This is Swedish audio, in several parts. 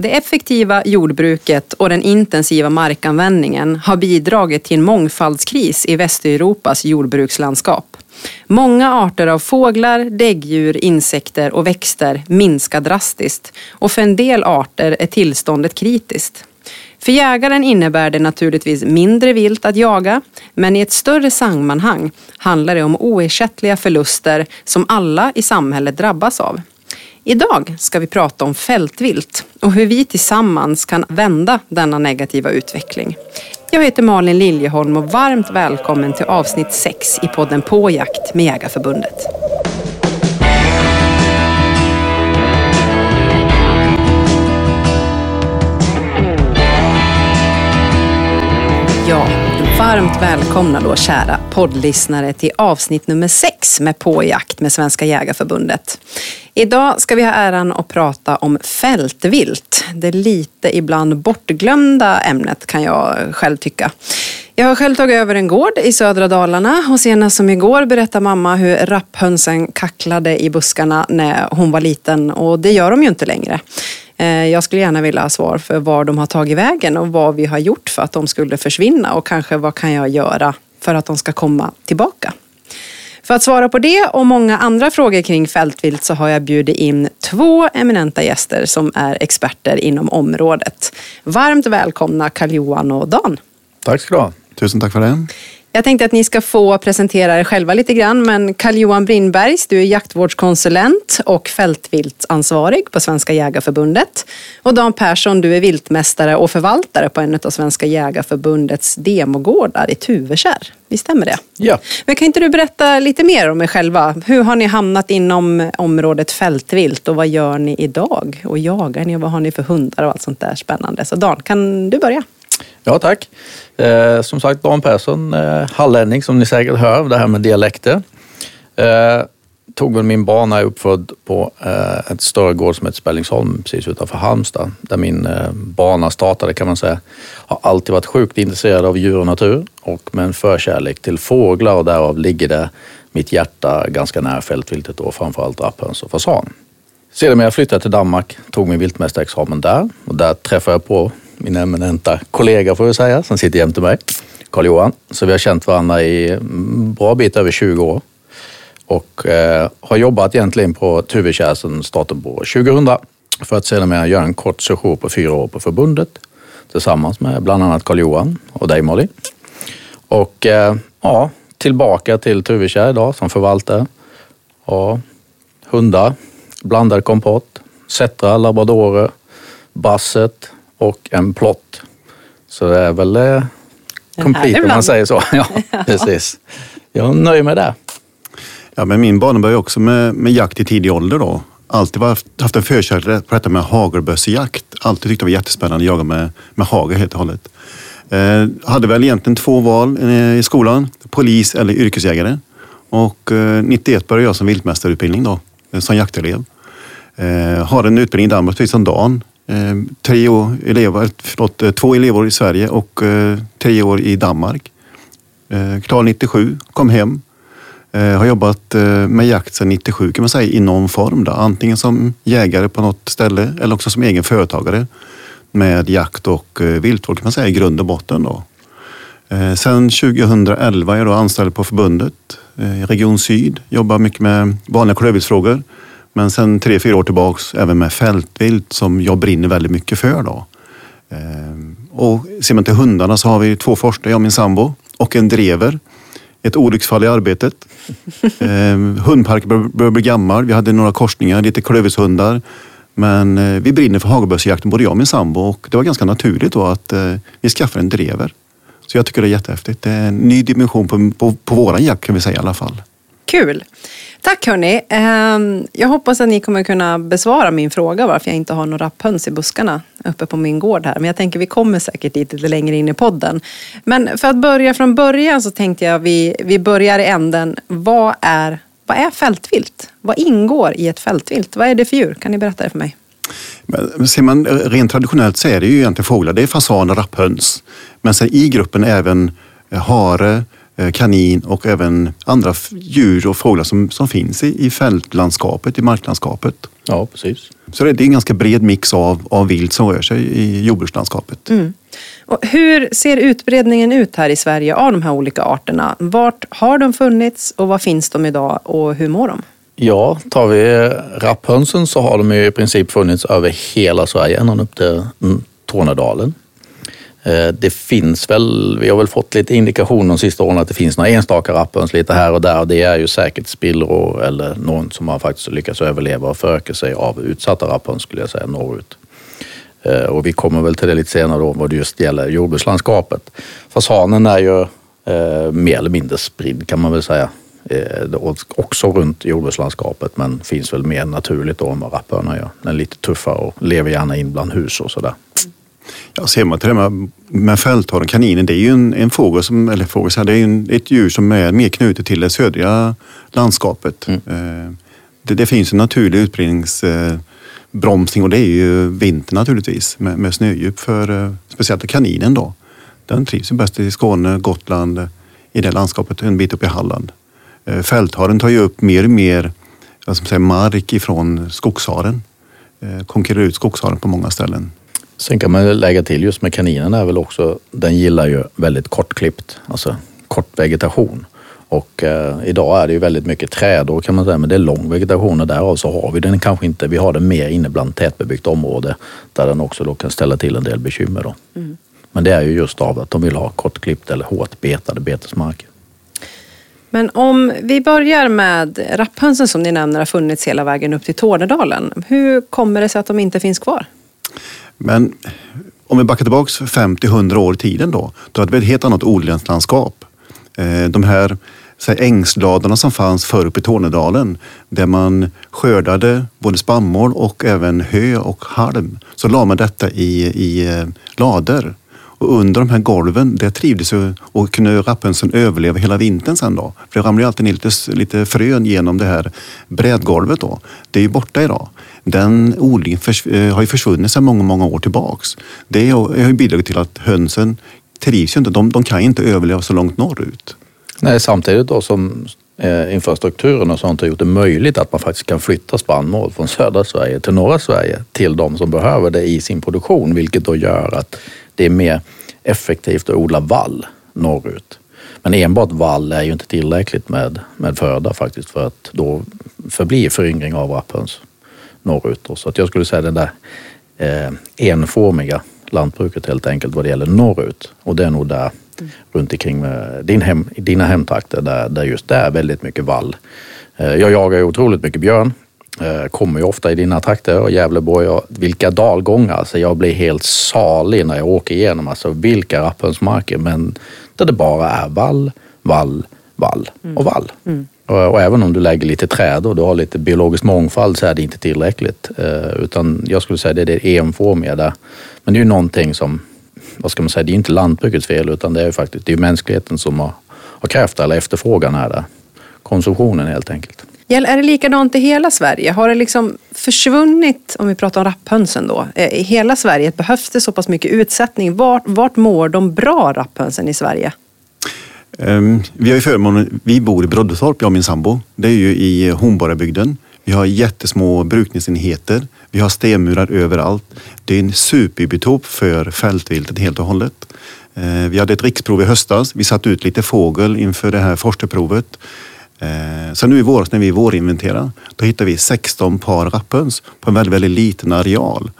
Det effektiva jordbruket och den intensiva markanvändningen har bidragit till en mångfaldskris i Västeuropas jordbrukslandskap. Många arter av fåglar, däggdjur, insekter och växter minskar drastiskt och för en del arter är tillståndet kritiskt. För jägaren innebär det naturligtvis mindre vilt att jaga, men i ett större sammanhang handlar det om oersättliga förluster som alla i samhället drabbas av. Idag ska vi prata om fältvilt och hur vi tillsammans kan vända denna negativa utveckling. Jag heter Malin Liljeholm och varmt välkommen till avsnitt 6 i podden På jakt med Jägarförbundet. Ja, varmt välkomna då kära poddlyssnare till avsnitt nummer 6 med På jakt med Svenska Jägarförbundet. Idag ska vi ha äran att prata om fältvilt. Det lite ibland bortglömda ämnet kan jag själv tycka. Jag har själv tagit över en gård i södra Dalarna och senast som igår berättade mamma hur rapphönsen kacklade i buskarna när hon var liten och det gör de ju inte längre. Eh, jag skulle gärna vilja ha svar för var de har tagit vägen och vad vi har gjort för att de skulle försvinna och kanske vad kan jag göra för att de ska komma tillbaka. För att svara på det och många andra frågor kring fältvilt så har jag bjudit in två eminenta gäster som är experter inom området. Varmt välkomna Karl-Johan och Dan. Tack ska du ha. Tusen tack för det. Jag tänkte att ni ska få presentera er själva lite grann, men Karl-Johan Brindbergs, du är jaktvårdskonsulent och fältviltsansvarig på Svenska Jägarförbundet. Och Dan Persson, du är viltmästare och förvaltare på en av Svenska Jägarförbundets demogårdar i Tuvekärr. Visst stämmer det? Ja. Men kan inte du berätta lite mer om er själva? Hur har ni hamnat inom området fältvilt och vad gör ni idag? Och jagar ni och vad har ni för hundar och allt sånt där spännande? Så Dan, kan du börja? Ja, tack. Eh, som sagt, Dan Persson, eh, hallänning som ni säkert hör, det här med dialekter. Eh, tog väl min bana, jag är uppfödd på eh, ett större gård som heter Spellingsholm precis utanför Halmstad, där min eh, bana startade kan man säga. Har alltid varit sjukt intresserad av djur och natur och med en förkärlek till fåglar och därav ligger det mitt hjärta ganska nära fältviltet och framförallt rapphöns och fasan. Sedermera flyttade jag till Danmark, tog min viltmästarexamen där och där träffade jag på min eminenta kollega får jag säga, som sitter jämte mig, Karl-Johan. Så vi har känt varandra i en bra bit över 20 år och eh, har jobbat egentligen på Tuvekärr sedan starten på 2000 för att sedermera göra en kort session på fyra år på förbundet tillsammans med bland annat Karl-Johan och dig Molly. Och eh, ja, tillbaka till Tuvekärr idag som förvaltare. Ja, hundar, blandad kompott, setra, labradorer, basset, och en plott. Så det är väl eh, complete om man säger så. Ja, precis. Jag nöjer mig där. Ja, men min bana började också med, med jakt i tidig ålder då. Alltid haft en förkärlek på detta med hagelbössejakt. Alltid tyckt det var jättespännande att jaga med, med hagel helt och hållet. Eh, hade väl egentligen två val eh, i skolan. Polis eller yrkesjägare. Och eh, 91 började jag som viltmästarutbildning då, eh, som jaktelev. Eh, har en utbildning i Danmark, precis som Dan. Eh, tre elever, förlåt, eh, två elever i Sverige och eh, tre år i Danmark. Klar 97, kom hem. Har jobbat med jakt sedan 97 kan man säga i någon form. Då. Antingen som jägare på något ställe eller också som egen företagare med jakt och viltvård kan man säga i grund och botten. Då. Sen 2011 är jag då anställd på förbundet, Region Syd, jobbar mycket med vanliga klövviltsfrågor. Men sen tre, fyra år tillbaks även med fältvilt som jag brinner väldigt mycket för. Då. Ehm, och ser man till hundarna så har vi två forskare, jag och min sambo och en drever. Ett olycksfall i arbetet. Ehm, hundparken börjar bli gammal. Vi hade några korsningar, lite klövishundar. Men eh, vi brinner för hagelbössejakten, både jag och min sambo. Och det var ganska naturligt då att eh, vi skaffade en drever. Så jag tycker det är jättehäftigt. Det är en ny dimension på, på, på våran jakt kan vi säga i alla fall. Kul! Tack hörni. Ehm, jag hoppas att ni kommer kunna besvara min fråga varför jag inte har några rapphöns i buskarna uppe på min gård här. Men jag tänker vi kommer säkert dit lite längre in i podden. Men för att börja från början så tänkte jag vi, vi börjar i änden. Vad är, vad är fältvilt? Vad ingår i ett fältvilt? Vad är det för djur? Kan ni berätta det för mig? Men ser man rent traditionellt så är det ju egentligen fåglar. Det är fasan och rapphöns. Men sen i gruppen även hare, kanin och även andra djur och fåglar som, som finns i, i fältlandskapet, i marklandskapet. Ja, precis. Så det är en ganska bred mix av, av vilt som rör sig i jordbrukslandskapet. Mm. Och hur ser utbredningen ut här i Sverige av de här olika arterna? Vart har de funnits och var finns de idag och hur mår de? Ja, tar vi rapphönsen så har de i princip funnits över hela Sverige, ända upp till Tornedalen. Eh, det finns väl, vi har väl fått lite indikationer de sista åren att det finns några enstaka rapphöns lite här och där och det är ju säkert spillror eller någon som har faktiskt lyckats överleva och föröka sig av utsatta rapphöns skulle jag säga norrut. Eh, och vi kommer väl till det lite senare då vad det just gäller jordbrukslandskapet. Fasanen är ju eh, mer eller mindre spridd kan man väl säga. Eh, också runt jordbrukslandskapet men finns väl mer naturligt då än vad rapphönan gör. Den är lite tuffare och lever gärna in bland hus och sådär. Ja, ser man till det med, med fältharen, kaninen, det är ju en, en fågel som, eller fågel, det är en, ett djur som är mer knutet till det södra landskapet. Mm. Eh, det, det, finns en naturlig utbredningsbromsning och det är ju vintern naturligtvis med, med snödjup för eh, speciellt kaninen då. Den trivs ju bäst i Skåne, Gotland, i det landskapet en bit upp i Halland. Eh, fältharen tar ju upp mer och mer ska säga, mark ifrån skogsharen. Konkurrerar ut skogsharen på många ställen. Sen kan man lägga till just med kaninen är väl också, den gillar ju väldigt kortklippt, alltså kort vegetation. Och eh, idag är det ju väldigt mycket trädår kan man säga, men det är lång vegetation och därav så har vi den kanske inte, vi har den mer inne bland tätbebyggt område där den också då kan ställa till en del bekymmer. Då. Mm. Men det är ju just av att de vill ha kortklippt eller hårt betade betesmarker. Men om vi börjar med rapphönsen som ni nämner har funnits hela vägen upp till Tornedalen. Hur kommer det sig att de inte finns kvar? Men om vi backar tillbaka 50-100 år i tiden då, då hade vi ett helt annat odlingslandskap. Eh, de här ängsladorna som fanns förr uppe i Tornedalen där man skördade både spannmål och även hö och halm. Så la man detta i, i eh, lader. Och under de här golven, där trivdes ju och kunde rapphönsen överleva hela vintern sen då. För det ramlade ju alltid ner lite, lite frön genom det här brädgolvet då. Det är ju borta idag den odlingen eh, har ju försvunnit sedan många, många år tillbaks. Det har ju bidragit till att hönsen trivs ju inte. De, de kan inte överleva så långt norrut. Nej, samtidigt då som eh, infrastrukturen och sånt har gjort det möjligt att man faktiskt kan flytta spannmål från södra Sverige till norra Sverige till de som behöver det i sin produktion, vilket då gör att det är mer effektivt att odla vall norrut. Men enbart vall är ju inte tillräckligt med, med föda faktiskt för att då förbli föryngring av rapphöns norrut. Så att jag skulle säga det där eh, enformiga lantbruket helt enkelt vad det gäller norrut. Och det är nog där mm. runt omkring din hem, dina hemtrakter där, där just det är väldigt mycket vall. Eh, jag jagar ju otroligt mycket björn. Eh, kommer ju ofta i dina trakter och Gävleborg och vilka dalgångar. Alltså jag blir helt salig när jag åker igenom. Alltså vilka rapphönsmarker men där det bara är vall, vall, vall och vall. Mm. Eh, och även om du lägger lite träd och du har lite biologisk mångfald så är det inte tillräckligt. Eh, utan jag skulle säga det är det enformiga där. Men det är ju någonting som, vad ska man säga, det är inte lantbrukets fel utan det är ju faktiskt det är mänskligheten som har, har krävt eller efterfrågan är där. Konsumtionen helt enkelt. Är det likadant i hela Sverige? Har det liksom försvunnit, om vi pratar om rapphönsen då, eh, i hela Sverige? Behövs det så pass mycket utsättning? Vart, vart mår de bra rapphönsen i Sverige? Ehm, vi har ju förmånen, vi bor i Broddetorp, jag och min sambo. Det är ju i Hornborgabygden. Vi har jättesmå brukningsenheter. Vi har stenmurar överallt. Det är en superbiotop för fältviltet helt och hållet. Ehm, vi hade ett riksprov i höstas. Vi satte ut lite fågel inför det här forskarprovet. Ehm, så nu i våras när vi vårinventerade, då hittade vi 16 par rapphöns på en väldigt, väldigt liten areal.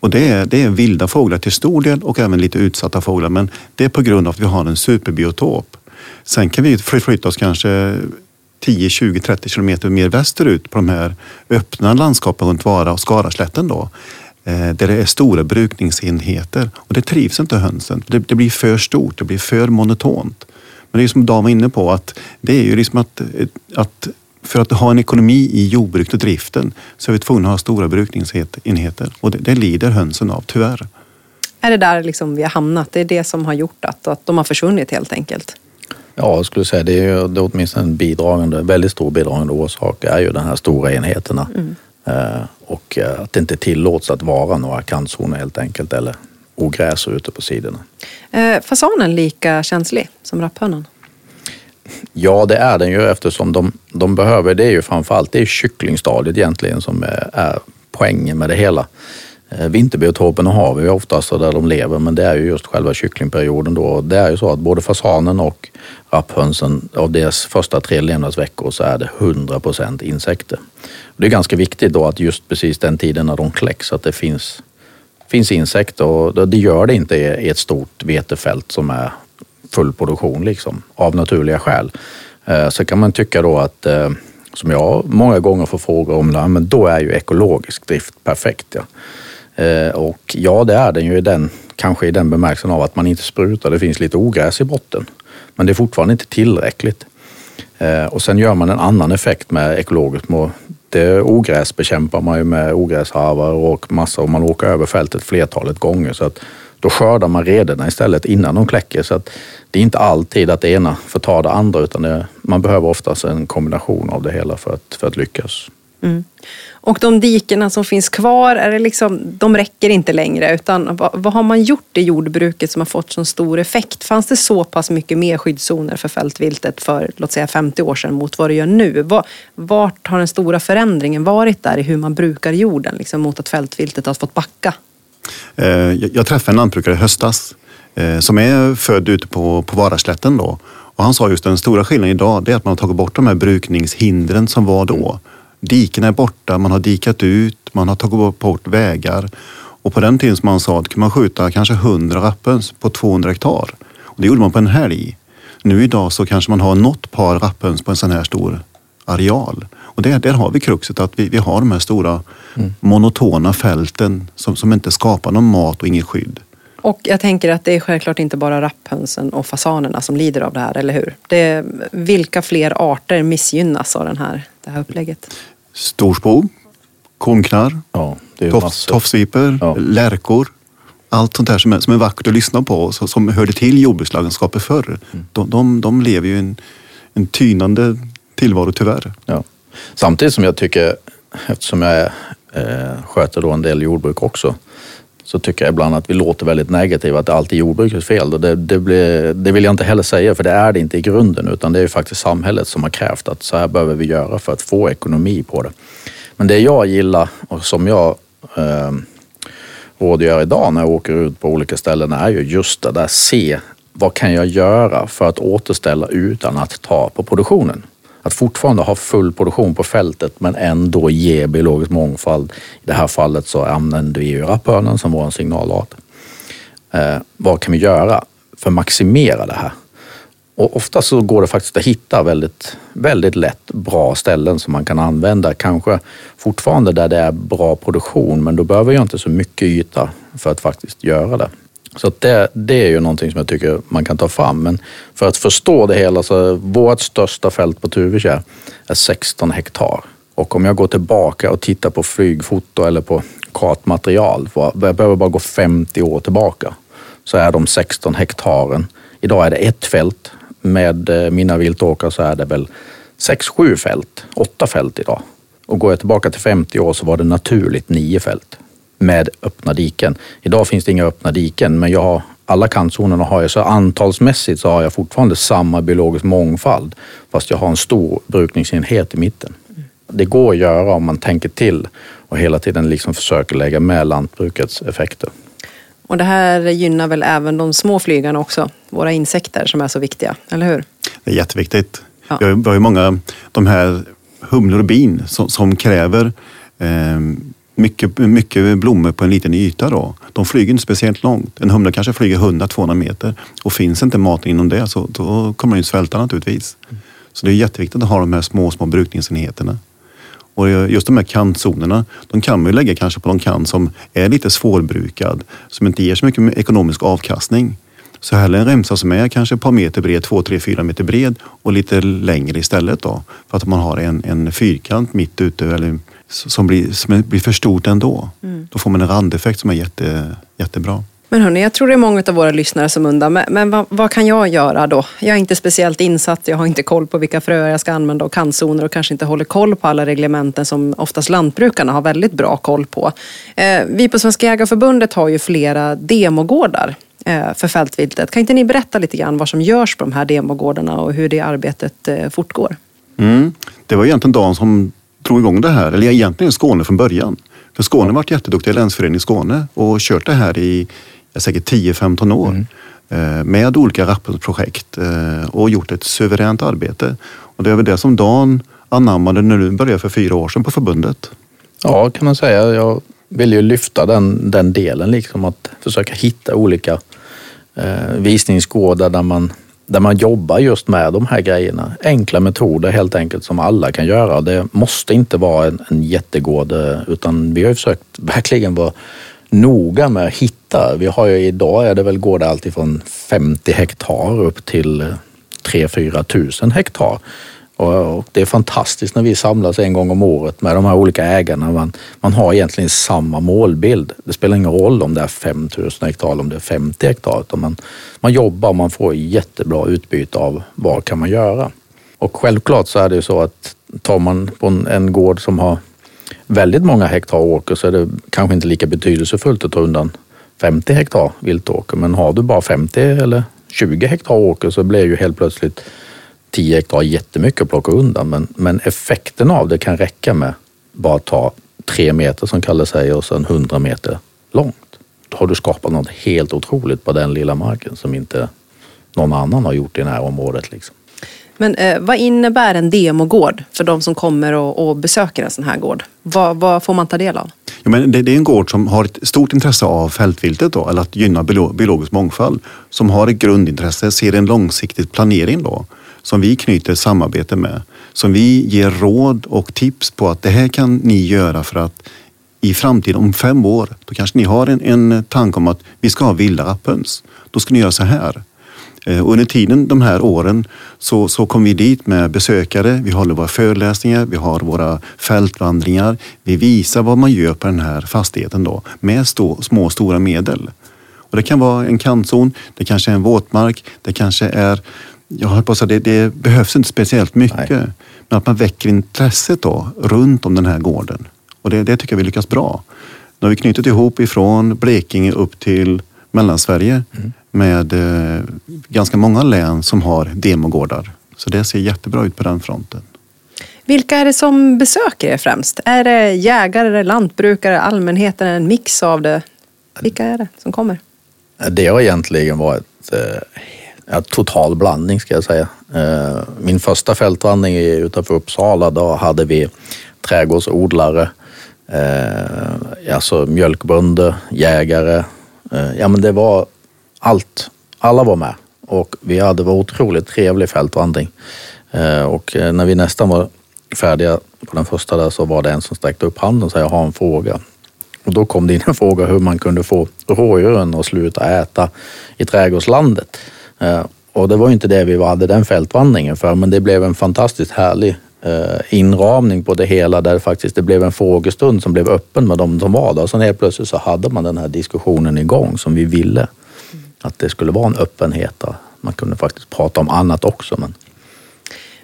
Och det är, det är vilda fåglar till stor del och även lite utsatta fåglar. Men det är på grund av att vi har en superbiotop. Sen kan vi flytta oss kanske 10, 20, 30 kilometer mer västerut på de här öppna landskapen runt Vara och Skaraslätten då. Eh, där det är stora brukningsenheter och det trivs inte hönsen. Det, det blir för stort, det blir för monotont. Men det är som Dan var inne på att det är ju liksom att, att för att ha en ekonomi i jordbruket och driften så är vi tvungna att ha stora brukningsenheter och det, det lider hönsen av, tyvärr. Är det där liksom vi har hamnat? Det är det som har gjort att, att de har försvunnit helt enkelt? Ja, jag skulle säga det är, ju, det är åtminstone en bidragande, väldigt stor bidragande orsak är ju de här stora enheterna. Mm. Eh, och eh, att det inte tillåts att vara några kantzoner helt enkelt eller ogräs ute på sidorna. Eh, fasanen lika känslig som rapphönan? Ja, det är den ju eftersom de, de behöver, det är ju framförallt det är kycklingstadiet egentligen som är, är poängen med det hela. Eh, vinterbiotopen vinterbiotoperna har vi oftast där de lever, men det är ju just själva kycklingperioden då. Det är ju så att både fasanen och rapphönsen, av deras första tre levnadsveckor så är det 100 procent insekter. Det är ganska viktigt då att just precis den tiden när de kläcks, att det finns, finns insekter och det gör det inte i ett stort vetefält som är full produktion liksom, av naturliga skäl. Eh, så kan man tycka då att, eh, som jag många gånger får frågor om, men då är ju ekologisk drift perfekt. Ja. Eh, och ja, det är den ju i den, kanske i den bemärkelsen av att man inte sprutar. Det finns lite ogräs i botten. Men det är fortfarande inte tillräckligt. Eh, och sen gör man en annan effekt med ekologiskt. Det ogräs bekämpar man ju med ogräsharvar och massa och man åker över fältet flertalet gånger. Så att då skördar man rederna istället innan de kläcker. Så att det är inte alltid att det ena förtar det andra utan det, man behöver oftast en kombination av det hela för att, för att lyckas. Mm. Och de dikena som finns kvar, är det liksom, de räcker inte längre. Utan vad, vad, har man gjort i jordbruket som har fått så stor effekt? Fanns det så pass mycket mer skyddszoner för fältviltet för låt säga 50 år sedan mot vad det gör nu? Var, vart har den stora förändringen varit där i hur man brukar jorden liksom, mot att fältviltet har fått backa? Eh, jag träffade en lantbrukare i höstas eh, som är född ute på, på Varaslätten då. Och han sa just den stora skillnaden idag det är att man har tagit bort de här brukningshindren som var då. Diken är borta, man har dikat ut, man har tagit bort vägar. Och på den tiden som man sa att kunde man skjuta kanske 100 rapphöns på 200 hektar. Och det gjorde man på en helg. Nu idag så kanske man har något par rapphöns på en sån här stor areal. Och där, där har vi kruxet att vi, vi har de här stora mm. monotona fälten som, som inte skapar någon mat och inget skydd. Och jag tänker att det är självklart inte bara rapphönsen och fasanerna som lider av det här, eller hur? Det vilka fler arter missgynnas av den här, det här upplägget? Storsbo, kornknarr, ja, toff, tofsviper, ja. lärkor. Allt sånt där som är, som är vackert att lyssna på, så, som hörde till jordbrukslandskapet förr. Mm. De, de, de lever ju en, en tynande tillvaro tyvärr. Ja. Samtidigt som jag tycker, eftersom jag eh, sköter då en del jordbruk också, så tycker jag ibland att vi låter väldigt negativa, att det alltid är jordbrukets fel. Det, det, blir, det vill jag inte heller säga, för det är det inte i grunden, utan det är faktiskt samhället som har krävt att så här behöver vi göra för att få ekonomi på det. Men det jag gillar och som jag eh, rådgör idag när jag åker ut på olika ställen är ju just det där se vad kan jag göra för att återställa utan att ta på produktionen att fortfarande ha full produktion på fältet men ändå ge biologisk mångfald. I det här fallet så använder vi ju rapphörnan som vår signalart. Eh, vad kan vi göra för att maximera det här? Och ofta så går det faktiskt att hitta väldigt, väldigt lätt bra ställen som man kan använda. Kanske fortfarande där det är bra produktion men då behöver jag inte så mycket yta för att faktiskt göra det. Så det, det är ju någonting som jag tycker man kan ta fram. Men för att förstå det hela så vårt största fält på Tuvekärr är 16 hektar. Och om jag går tillbaka och tittar på flygfoto eller på kartmaterial, jag behöver bara gå 50 år tillbaka, så är de 16 hektaren. Idag är det ett fält. Med eh, mina viltåkrar så är det väl 6-7 fält, 8 fält idag. Och går jag tillbaka till 50 år så var det naturligt 9 fält med öppna diken. Idag finns det inga öppna diken, men jag har, alla kantzonerna har jag, så antalsmässigt så har jag fortfarande samma biologisk mångfald, fast jag har en stor brukningsenhet i mitten. Det går att göra om man tänker till och hela tiden liksom försöker lägga med lantbrukets effekter. Och det här gynnar väl även de små flygarna också, våra insekter som är så viktiga, eller hur? Det är jätteviktigt. Ja. Vi, har, ju många, de här humlor och bin som, som kräver eh, mycket, mycket blommor på en liten yta. Då. De flyger inte speciellt långt. En humla kanske flyger 100-200 meter och finns inte maten inom det så då kommer den ju svälta naturligtvis. Så det är jätteviktigt att ha de här små, små brukningsenheterna. Och just de här kantzonerna, de kan man ju lägga kanske på någon kant som är lite svårbrukad, som inte ger så mycket ekonomisk avkastning. Så hellre en remsa som är kanske ett par meter bred, två, tre, fyra meter bred och lite längre istället då. För att man har en, en fyrkant mitt ute eller som blir, som blir för stort ändå. Mm. Då får man en randeffekt som är jätte, jättebra. Men hörni, jag tror det är många av våra lyssnare som undrar, men, men vad, vad, kan jag göra då? Jag är inte speciellt insatt, jag har inte koll på vilka fröer jag ska använda och kantzoner och kanske inte håller koll på alla reglementen som oftast lantbrukarna har väldigt bra koll på. Eh, vi på Svenska Jägareförbundet har ju flera demogårdar eh, för fältviltet. Kan inte ni berätta lite grann vad som görs på de här demogårdarna och hur det arbetet eh, fortgår? Mm. Det var egentligen Dan som drog igång det här, eller egentligen Skåne från början. För Skåne har varit jätteduktiga, Länsföreningen Skåne, och kört det här i säkert 10-15 år. Mm med olika rapportprojekt och gjort ett suveränt arbete. Och det är väl det som Dan anammade när du började för fyra år sedan på förbundet. Ja, kan man säga. Jag vill ju lyfta den, den delen, liksom att försöka hitta olika eh, visningsgårdar där man, där man jobbar just med de här grejerna. Enkla metoder helt enkelt som alla kan göra. Det måste inte vara en, en jättegård eh, utan vi har ju försökt verkligen vara noga med att hitta. Vi har ju idag är det väl gårdar alltifrån 50 hektar upp till eh, 3-4 tusen hektar. Och det är fantastiskt när vi samlas en gång om året med de här olika ägarna. Man, man har egentligen samma målbild. Det spelar ingen roll om det är 5000 hektar eller om det är 50 hektar. Utan man, man jobbar och man får jättebra utbyte av vad kan man göra. Och självklart så är det ju så att tar man på en, en gård som har väldigt många hektar åker så är det kanske inte lika betydelsefullt att ta undan 50 hektar viltåker. Men har du bara 50 eller 20 hektar åker så blir ju helt plötsligt 10 hektar jättemycket att plocka undan men, men effekten av det kan räcka med bara ta tre meter som Kalle säger och sen 100 meter långt. Då har du skapat något helt otroligt på den lilla marken som inte någon annan har gjort i det här området. Liksom. Men eh, vad innebär en demogård för de som kommer och, och besöker en sån här gård? Vad, vad, får man ta del av? Ja, men det, det, är en gård som har ett stort intresse av fältviltet, då, eller att gynna biologisk mångfald. Som har ett grundintresse, ser en långsiktig planering då som vi knyter samarbete med. Som vi ger råd och tips på att det här kan ni göra för att i framtiden, om fem år, då kanske ni har en, en tanke om att vi ska ha vilda rapphöns. Då ska ni göra så här. Och under tiden, de här åren, så, så kommer vi dit med besökare. Vi håller våra föreläsningar, vi har våra fältvandringar. Vi visar vad man gör på den här fastigheten då med stå, små stora medel. Och det kan vara en kantzon, det kanske är en våtmark, det kanske är jag höll på att säga, det, det behövs inte speciellt mycket. Nej. Men att man väcker intresset då runt om den här gården. Och det, det tycker jag vi lyckas bra. Nu har vi knutit ihop ifrån Blekinge upp till Mellansverige mm. med eh, ganska många län som har demogårdar. Så det ser jättebra ut på den fronten. Vilka är det som besöker er främst? Är det jägare, lantbrukare, allmänheten, en mix av det? Vilka är det som kommer? Det har egentligen varit eh, ja, total blandning ska jag säga. Eh, min första fältvandring utanför Uppsala, då hade vi trädgårdsodlare, alltså mjölkbönder, jägare. Eh, ja men det var allt. Alla var med och vi hade en otroligt trevlig fältvandring. Och när vi nästan var färdiga på den första där så var det en som sträckte upp handen och sa jag har en fråga. Och då kom det in en fråga hur man kunde få rådjuren att sluta äta i trädgårdslandet. Eh, och det var inte det vi hade den fältvandringen för, men det blev en fantastiskt härlig eh, inramning på det hela där faktiskt det blev en frågestund som blev öppen med de som var där. Och sen helt plötsligt så hade man den här diskussionen igång som vi ville. Att det skulle vara en öppenhet. där Man kunde faktiskt prata om annat också. Men...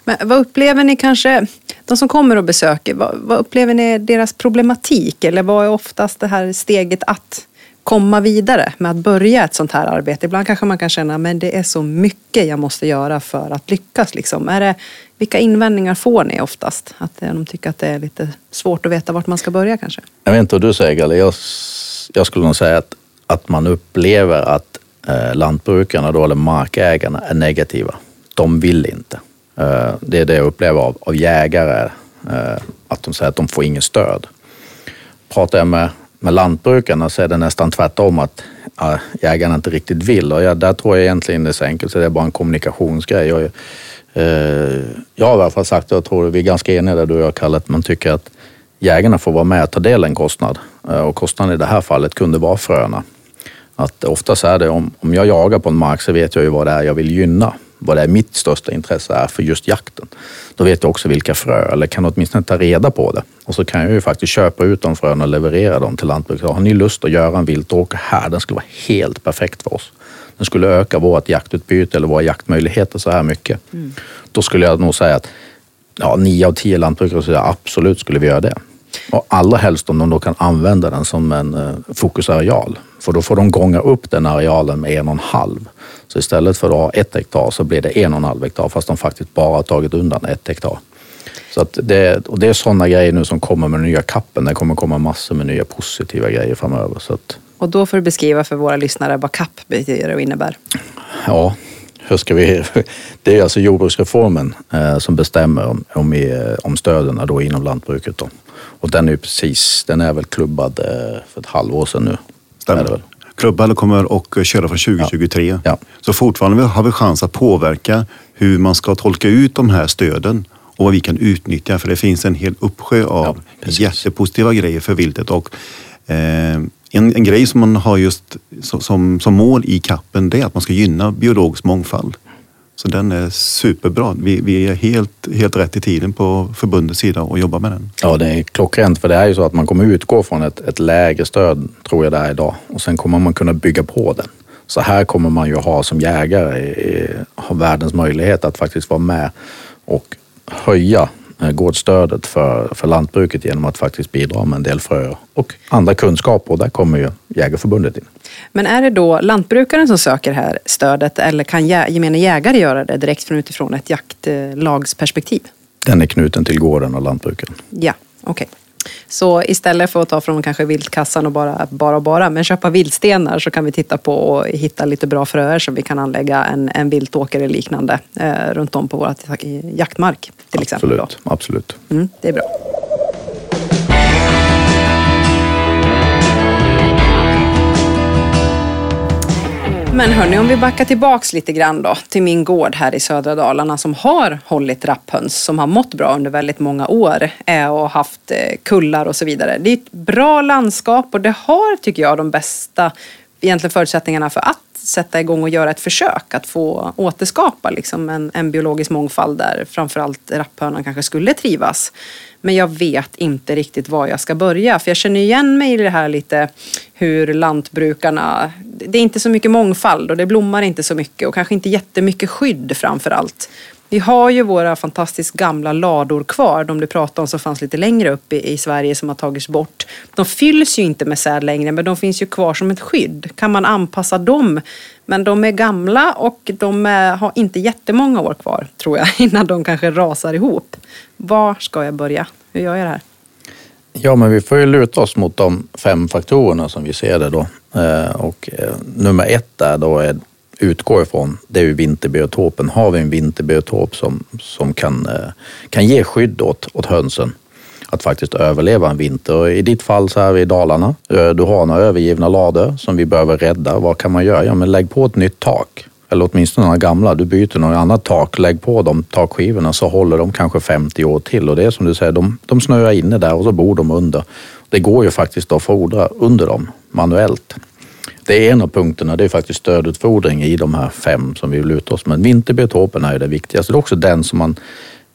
men vad upplever ni kanske, de som kommer och besöker, vad, vad upplever ni deras problematik? Eller vad är oftast det här steget att komma vidare med att börja ett sånt här arbete. Ibland kanske man kan känna att det är så mycket jag måste göra för att lyckas. Liksom. Är det, vilka invändningar får ni oftast? Att eh, de tycker att det är lite svårt att veta vart man ska börja kanske? Jag vet inte vad du säger Galle. Jag, jag skulle nog säga att, att man upplever att eh, lantbrukarna då, eller markägarna är negativa. De vill inte. Eh, det är det jag upplever av, av jägare. Eh, att de säger att de får ingen stöd. Pratar jag med med lantbrukarna så är det nästan tvärtom att ja, jägarna inte riktigt vill. Och jag, där tror jag egentligen det är så enkelt så det är bara en kommunikationsgrej. Och, eh, jag har i alla fall sagt, och jag tror vi är ganska eniga där du och jag Kalle, att man tycker att jägarna får vara med och ta del av en kostnad. Eh, och kostnaden i det här fallet kunde vara fröna. Att oftast är det, om, om jag jagar på en mark så vet jag ju vad det är jag vill gynna vad det är mitt största intresse är för just jakten. Då vet jag också vilka frö, eller kan åtminstone ta reda på det. Och så kan jag ju faktiskt köpa ut de fröna och leverera dem till lantbruket. Har ni lust att göra en viltåker här? Den skulle vara helt perfekt för oss. Den skulle öka vårt jaktutbyte eller våra jaktmöjligheter så här mycket. Mm. Då skulle jag nog säga att ja, nio av tio lantbrukare skulle absolut skulle vi göra det. Och allra helst om de då kan använda den som en uh, fokusareal För då får de gånga upp den arealen med en och en halv. Så istället för att ha ett hektar så blir det en och en halv hektar fast de faktiskt bara har tagit undan ett hektar. Så att det, och det är sådana grejer nu som kommer med den nya kappen. Det kommer komma massor med nya positiva grejer framöver. Så att, Och då får du beskriva för våra lyssnare vad CAP betyder och innebär. ja, hur ska vi... Det är alltså jordbruksreformen eh, som bestämmer om, om, i- om stöden då inom lantbruket. Då. Och den är precis, den är väl klubbad eh, för ett halvår sedan nu. Är det väl? Stämmer. Klubban kommer och köra från 2023. Ja. Så fortfarande har vi chans att påverka hur man ska tolka ut de här stöden och vad vi kan utnyttja. För det finns en hel uppsjö av Ja, jättepositiva grejer för viltet. Och, eh, en, en grej som man har just so- som, som mål i kappen det är att man ska gynna biologisk mångfald. Så den är superbra. Vi, vi är helt, helt rätt i tiden på förbundets sida och jobbar med den. Ja, det är klockrent för det är ju så att man kommer utgå från ett, ett lägre stöd, tror jag det är idag. Och sen kommer man kunna bygga på den. Så här kommer man ju ha som jägare, ha världens möjlighet att faktiskt vara med och höja gårdsstödet för, för lantbruket genom att faktiskt bidra med en del fröer och andra kunskaper. Och där kommer ju Jägarförbundet in. Men är det då lantbrukaren som söker här stödet eller kan jä- gemene jägare göra det direkt från utifrån ett jaktlagsperspektiv? Den är knuten till gården och lantbruken. Ja, okej. Så istället för att ta från kanske viltkassan och bara, bara bara, men köpa viltstenar så kan vi titta på och hitta lite bra fröer som vi kan anlägga en, en viltåker eller liknande eh, runt om på vår jaktmark till exempel. Då. Absolut, absolut. Mm, det är bra. Men hörni, om vi backar tillbaks lite grann då till min gård här i södra Dalarna som har hållit rapphöns, som har mått bra under väldigt många år eh, och haft eh, kullar och så vidare. Det är ett bra landskap och det har, tycker jag, de bästa egentligen förutsättningarna för att sätta igång och göra ett försök att få återskapa liksom en, en biologisk mångfald där framförallt rapphönan kanske skulle trivas. Men jag vet inte riktigt var jag ska börja. För jag känner igen mig i det här lite hur lantbrukarna... Det är inte så mycket mångfald och det blommar inte så mycket och kanske inte jättemycket skydd framför allt. Vi har ju våra fantastiskt gamla lador kvar. De du pratade om som fanns lite längre upp i, i Sverige som har tagits bort. De fylls ju inte med säd längre men de finns ju kvar som ett skydd. Kan man anpassa dem? Men de är gamla och de är, har inte jättemånga år kvar tror jag innan de kanske rasar ihop. Var ska jag börja? Hur gör jag det här? Ja, men vi får ju luta oss mot de fem faktorerna som vi ser det då. Eh, och eh, nummer ett där då är utgår ifrån, det är ju vinterbiotopen. Har vi en vinterbiotop som, som kan, eh, kan ge skydd åt, åt hönsen att faktiskt överleva en vinter. Och I ditt fall så är vi i Dalarna. Eh, du har några övergivna lador som vi behöver rädda. Vad kan man göra? Ja, men lägg på ett nytt tak. Eller åtminstone några gamla. Du byter något annat tak, lägg på de takskivorna så håller de kanske 50 år till. Och det är som du säger, de, de snöar inne där och så bor de under. Det går ju faktiskt att fodra under dem manuellt. Det är en av punkterna, det är faktiskt stödutfodring i de här fem som vi vill luta oss. Men vinterbiotopen är ju det viktigaste. Det är också den som man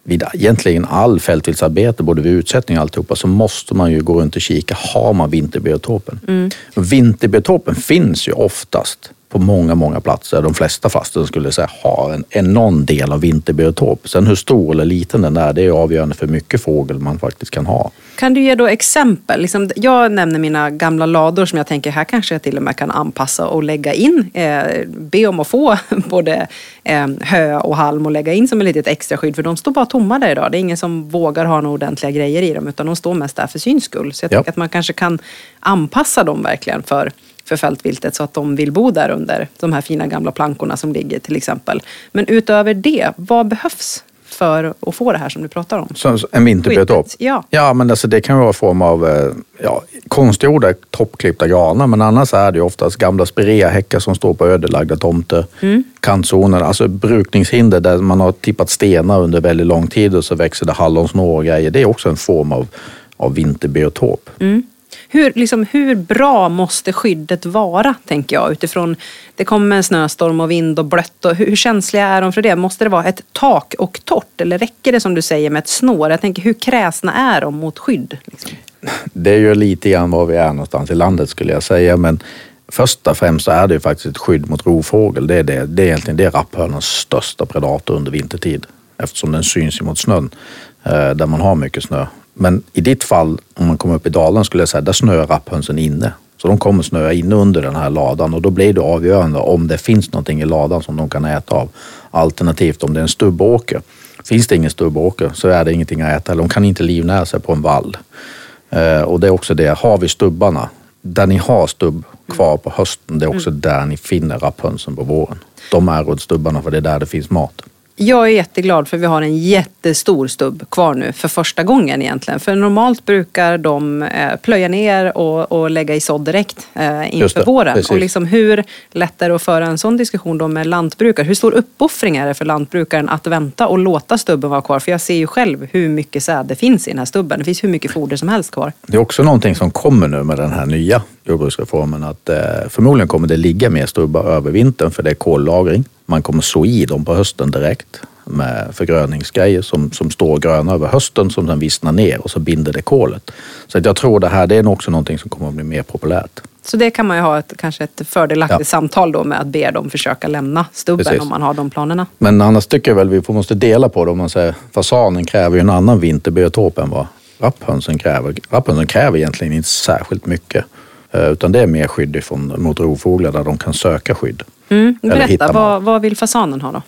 vid egentligen all fältviltsarbete, både vid utsättning och alltihopa, så måste man ju gå runt och kika. Har man vinterbiotopen? Vinterbiotopen finns ju oftast på många, många platser. De flesta fasten skulle säga har en, en någon del av vinterbiotop. Sen hur stor eller liten den är, det är avgörande för hur mycket fågel man faktiskt kan ha. Kan du ge då exempel? Liksom, jag nämner mina gamla lador som jag tänker här kanske jag till och med kan anpassa och lägga in. Eh, be om att få både eh, hö och halm och lägga in som ett litet extra skydd. För de står bara tomma där idag. Det är ingen som vågar ha några ordentliga grejer i dem utan de står mest där för syns skull. Så jag Ja. tänker att man kanske kan anpassa dem verkligen för för fältviltet så att de vill bo där under de här fina gamla plankorna som ligger till exempel. Men utöver det, vad behövs för att få det här som du pratar om? Så, en vinterbiotop? Ja. ja, men alltså det kan vara i form av eh, ja, konstgjorda toppklippta granar, men annars är det oftast gamla spireahäckar som står på ödelagda tomter. Kantzoner, alltså brukningshinder där man har tippat stenar under väldigt lång tid och så växer det hallonsnår och grejer. Det är också en form av, av vinterbiotop. Hur, liksom, hur bra måste skyddet vara, tänker jag, utifrån det kommer en snöstorm och vind och blött. Och hur, hur känsliga är de för det? Måste det vara ett tak och torrt? Eller räcker det som du säger med ett snår? Jag tänker, hur kräsna är de mot skydd? Liksom? Det är ju lite grann var vi är någonstans i landet skulle jag säga, men först och främst så är det ju faktiskt ett skydd mot rovfågel. Det är, det, det är egentligen det rapphönans största predator under vintertid eftersom den syns mot snön eh, där man har mycket snö. Men i ditt fall, om man kommer upp i dalen, skulle jag säga där snöar rapphönsen inne. Så de kommer snöa in under den här ladan och då blir det avgörande om det finns någonting i ladan som de kan äta av. Alternativt om det är en stubbåker. Finns det ingen stubbåker så är det ingenting att äta. De kan inte livnära sig på en vall. Eh, och det är också det, har vi stubbarna, där ni har stubb kvar på hösten, det är också där ni finner rapphönsen på våren. De är runt stubbarna för det är där det finns mat. Jag är jätteglad för vi har en jättestor stubb kvar nu för första gången egentligen. För normalt brukar de eh, plöja ner och, och lägga i sådd direkt eh, inför det, våren. precis. Och liksom hur lätt är det att föra en sån diskussion då med lantbrukare? Hur stor uppoffring är det för lantbrukaren att vänta och låta stubben vara kvar? För jag ser ju själv hur mycket säd det finns i den här stubben. Det finns hur mycket foder som helst kvar. Det är också någonting som kommer nu med den här nya jordbruksreformen att eh, förmodligen kommer det ligga mer stubbar över vintern för det är kollagring. Man kommer så i dem på hösten direkt med förgröningsgrejer som, som står gröna över hösten som sen vissnar ner och så binder det kolet. Så att jag tror det här det är också någonting som kommer att bli mer populärt. Så det kan man ju ha ett, kanske ett fördelaktigt Ja. samtal då med att be dem försöka lämna stubben Precis. om man har de planerna. Men annars tycker jag väl vi får- måste dela på det om man säger fasanen kräver ju en annan vinterbiotop än vad rapphönsen kräver. Rapphönsen kräver egentligen inte särskilt mycket. eh, Utan det är mer skydd ifrån, mot rovfåglar där de kan söka skydd. Mm. Berätta, vad, vad vill fasanen ha då?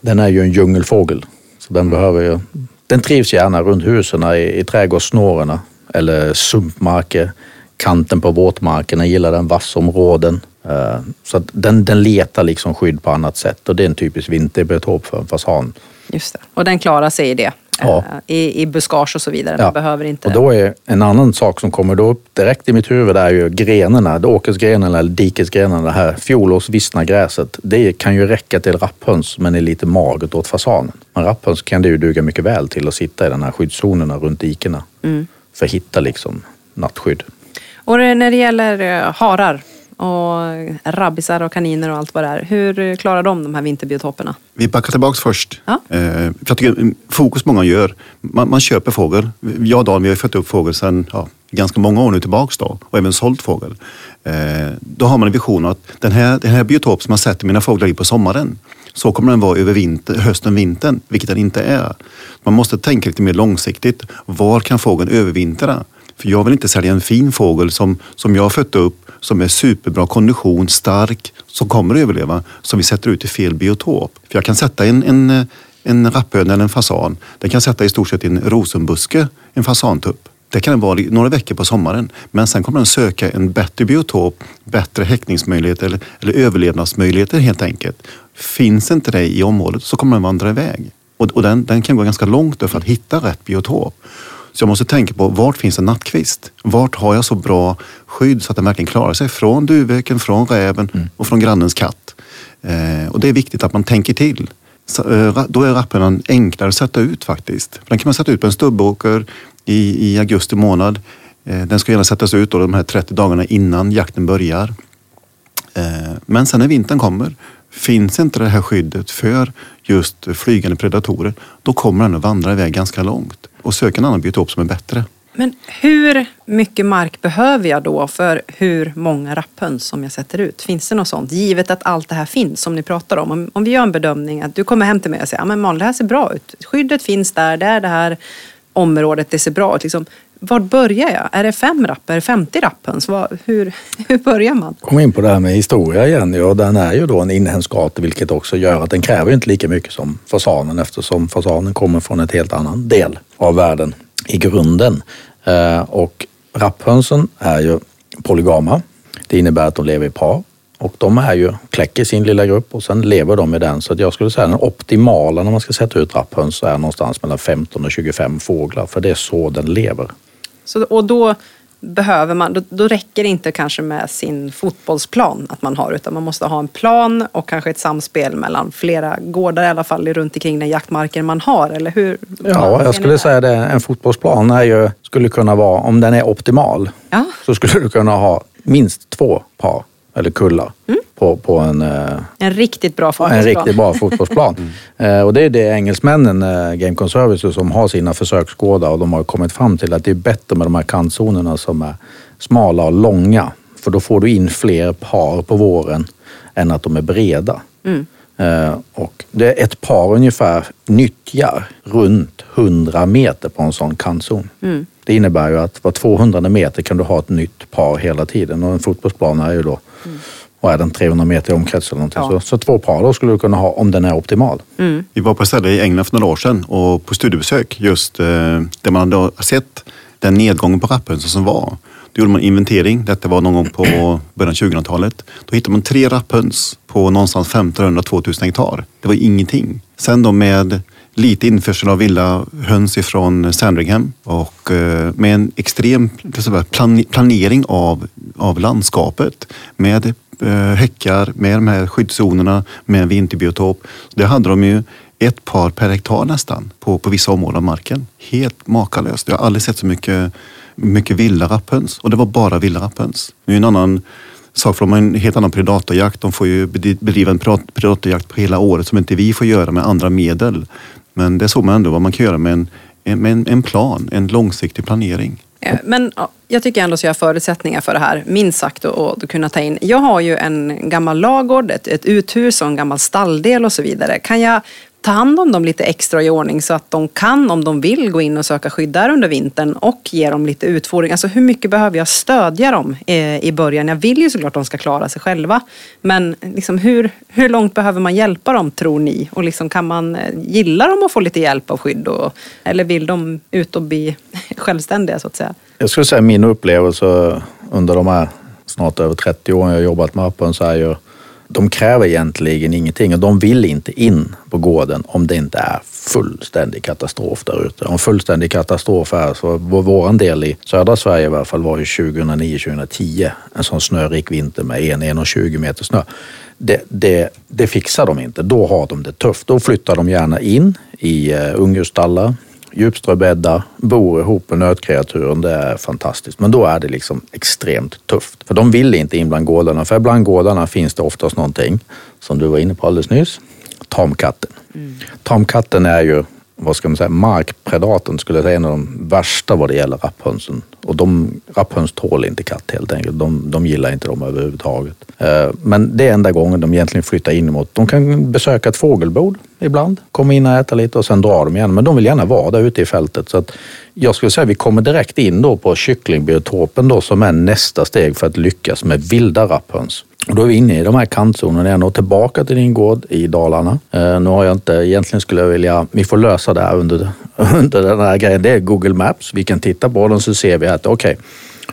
Den är ju en djungelfågel. Så den behöver ju, den trivs gärna runt husen i, i trädgårdssnårorna eller sumpmarker. Kanten på våtmarkerna gillar den, vassområden. Eh, Så den, den letar liksom skydd på annat sätt och det är en typisk vinterbiotop för en fasan. Just det. Och den klarar sig i det. Ja. Eh, I, I buskage och så vidare. Man behöver inte... Och då är en annan sak som kommer då upp direkt i mitt huvud är ju grenarna, åkersgrenarna eller dikesgrenarna, det här fjolårs vissna gräset. Det kan ju räcka till rapphöns men är lite magert åt fasanen. Men rapphöns kan det ju duga mycket väl till att sitta i de här skyddszonerna runt dikena. För att hitta liksom nattskydd. Och när det gäller eh, harar och rabbisar och kaniner och allt vad det är. Hur klarar de de här vinterbiotoperna? Vi backar tillbaks först. Ja. Eh, jag tycker, mm, fokus många gör, man, man köper fågel. Jag och Dan, vi har fött upp fågel sedan ja, ganska många år nu tillbaks då och även sålt fågel. Eh, då har man en vision att den här, den här biotop som jag sätter mina fåglar i på sommaren, så kommer den vara över vinter, hösten, vintern, vilket den inte är. Man måste tänka lite mer långsiktigt. Var kan fågeln övervintra? För jag vill inte sälja en fin fågel som, som jag har fött upp, som är superbra kondition, stark, som kommer att överleva, som vi sätter ut i fel biotop. För jag kan sätta en, en, en rapphöna eller en fasan, den kan sätta i stort sett i en rosenbuske, en fasantupp. Det kan den vara i några veckor på sommaren. Men sen kommer den söka en bättre biotop, bättre häckningsmöjligheter eller, eller överlevnadsmöjligheter helt enkelt. Finns inte det i området så kommer den vandra iväg. Och, och den, den kan gå ganska långt för att hitta rätt biotop. Så jag måste tänka på vart finns en nattkvist? Vart har jag så bra skydd så att den verkligen klarar sig från duvhöken, från räven och från grannens katt. Eh, och det är viktigt att man tänker till. Så, eh, då är rapphönan enklare att sätta ut faktiskt. För den kan man sätta ut på en stubbåker i, i augusti månad. Eh, den ska gärna sättas ut då de här 30 dagarna innan jakten börjar. Eh, Men sen när vintern kommer, finns inte det här skyddet för just flygande predatorer, då kommer den att vandra iväg ganska långt och söka en annan biotop som är bättre. Men hur mycket mark behöver jag då för hur många rapphöns som jag sätter ut? Finns det något sånt? Givet att allt det här finns som ni pratar om. Om, om vi gör en bedömning att du kommer hem till mig och säger, ja men Malin det här ser bra ut. Skyddet finns där, det är det här området, det ser bra ut. Liksom, var börjar jag? Är det fem rapp? Är det 50 rapphöns? Hur, hur börjar man? Kom in på det här med historia igen. Ja, den är ju då en inhemsk art vilket också gör att den kräver inte lika mycket som fasanen eftersom fasanen kommer från en helt annan del av världen i grunden. Eh, och rapphönsen är ju polygama. Det innebär att de lever i par och de är ju, kläcker sin lilla grupp och sen lever de i den. Så att jag skulle säga den optimala när man ska sätta ut rapphöns är någonstans mellan 15 och 25 fåglar för det är så den lever. Så, och då behöver man, då, då räcker det inte kanske med sin fotbollsplan att man har utan man måste ha en plan och kanske ett samspel mellan flera gårdar i alla fall runt omkring den jaktmarken man har eller hur? Ja, jag skulle där? säga det. En fotbollsplan är ju, skulle kunna vara, om den är optimal, Ja. så skulle du kunna ha minst två par eller kullar på, på en, eh, En riktigt bra en fotbollsplan. riktigt bra fotbollsplan. Eh, och det är det engelsmännen, eh, Game Conservancy, som har sina försöksgårdar och de har kommit fram till att det är bättre med de här kantzonerna som är smala och långa. För då får du in fler par på våren än att de är breda. Eh, och det är ett par ungefär nyttjar runt 100 meter på en sån kantzon. Det innebär ju att var 200 meter kan du ha ett nytt par hela tiden och en fotbollsbana är ju då mm. vad är den, 300 meter i omkrets eller någonting. Ja. Så, så, två par då skulle du kunna ha om den är optimal. Mm. Vi var på ett ställe i England för några år sedan och på studiebesök just eh, där man hade sett den nedgången på rapphönsen som var. Då gjorde man inventering. Detta var någon gång på början av 2000-talet. Då hittade man tre rapphöns på någonstans 1500-2000 hektar. Det var ingenting. Sen då med lite införsel av vilda höns ifrån Sandringham och eh, med en extrem planering av, av landskapet med eh, häckar, med de här skyddszonerna, med vinterbiotop. Det hade de ju ett par per hektar nästan på, på vissa områden av marken. Helt makalöst. Jag har aldrig sett så mycket, mycket vilda rapphöns och det var bara vilda rapphöns. Nu är en annan sak, för de har en helt annan predatorjakt. De får ju bedriva en predatorjakt på hela året som inte vi får göra med andra medel. Men det såg man ändå vad man kan göra med en, med en, en plan, en långsiktig planering. Eh, men jag tycker ändå att jag har förutsättningar för det här, minst sagt, att kunna ta in. Jag har ju en gammal lagård, ett, ett uthus och en gammal stalldel och så vidare. Kan jag ta hand om dem lite extra i ordning så att de kan, om de vill, gå in och söka skydd där under vintern och ge dem lite utfodring. Alltså hur mycket behöver jag stödja dem eh, i början? Jag vill ju såklart att de ska klara sig själva. Men liksom hur, hur långt behöver man hjälpa dem, tror ni? Och liksom kan man, eh, gilla dem att få lite hjälp av skydd? Och, eller vill de ut och bli självständiga, så att säga? Jag skulle säga min upplevelse under de här snart över 30 åren jag har jobbat med appen så är ju de kräver egentligen ingenting och de vill inte in på gården om det inte är fullständig katastrof där ute. Om fullständig katastrof är så vår del i södra Sverige i alla fall var ju 2009-2010 en sån snörik vinter med 1-1,20 meter snö. Det, det, det, fixar de inte. Då har de det tufft. Då flyttar de gärna in i eh, ungdjursstallar, djupströbäddar, bor ihop med nötkreaturen. Det är fantastiskt. Men då är det liksom extremt tufft. För de vill inte in bland gårdarna. För bland gårdarna finns det oftast någonting som du var inne på alldeles nyss. Tamkatten. Mm. Tamkatten är ju vad ska man säga, markpredatorn skulle jag säga en av de värsta vad det gäller rapphönsen. Och de, rapphöns tål inte katt helt enkelt. De, de gillar inte dem överhuvudtaget. Eh, men det är enda gången de egentligen flyttar in emot. De kan besöka ett fågelbord ibland, kommer in och äter lite och sen drar de igen. Men de vill gärna vara där ute i fältet. Så att jag skulle säga att vi kommer direkt in då på kycklingbiotopen då som är nästa steg för att lyckas med vilda rapphöns. Och då är vi inne i de här kantzonerna igen och tillbaka till din gård i Dalarna. Eh, nu har jag inte, egentligen skulle jag vilja, vi får lösa det här under, under den här grejen. Det är Google Maps. Vi kan titta på den så ser vi att okej, okay,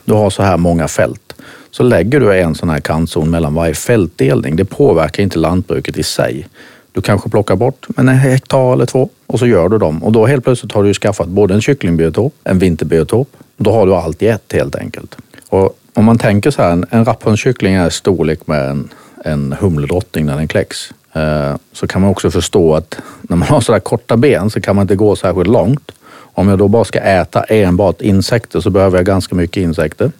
du har så här många fält. Så lägger du en sån här kantzon mellan varje fältdelning. Det påverkar inte lantbruket i sig. Du kanske plockar bort en hektar eller två och så gör du dem. Och då helt plötsligt har du skaffat både en kycklingbiotop, en vinterbiotop. Då har du allt i ett helt enkelt. Och om man tänker så här, en, en rapphönskyckling är storlek med en, en humledrottning när den kläcks. Eh, så kan man också förstå att när man har sådär korta ben så kan man inte gå särskilt långt. Om jag då bara ska äta enbart insekter så behöver jag ganska mycket insekter.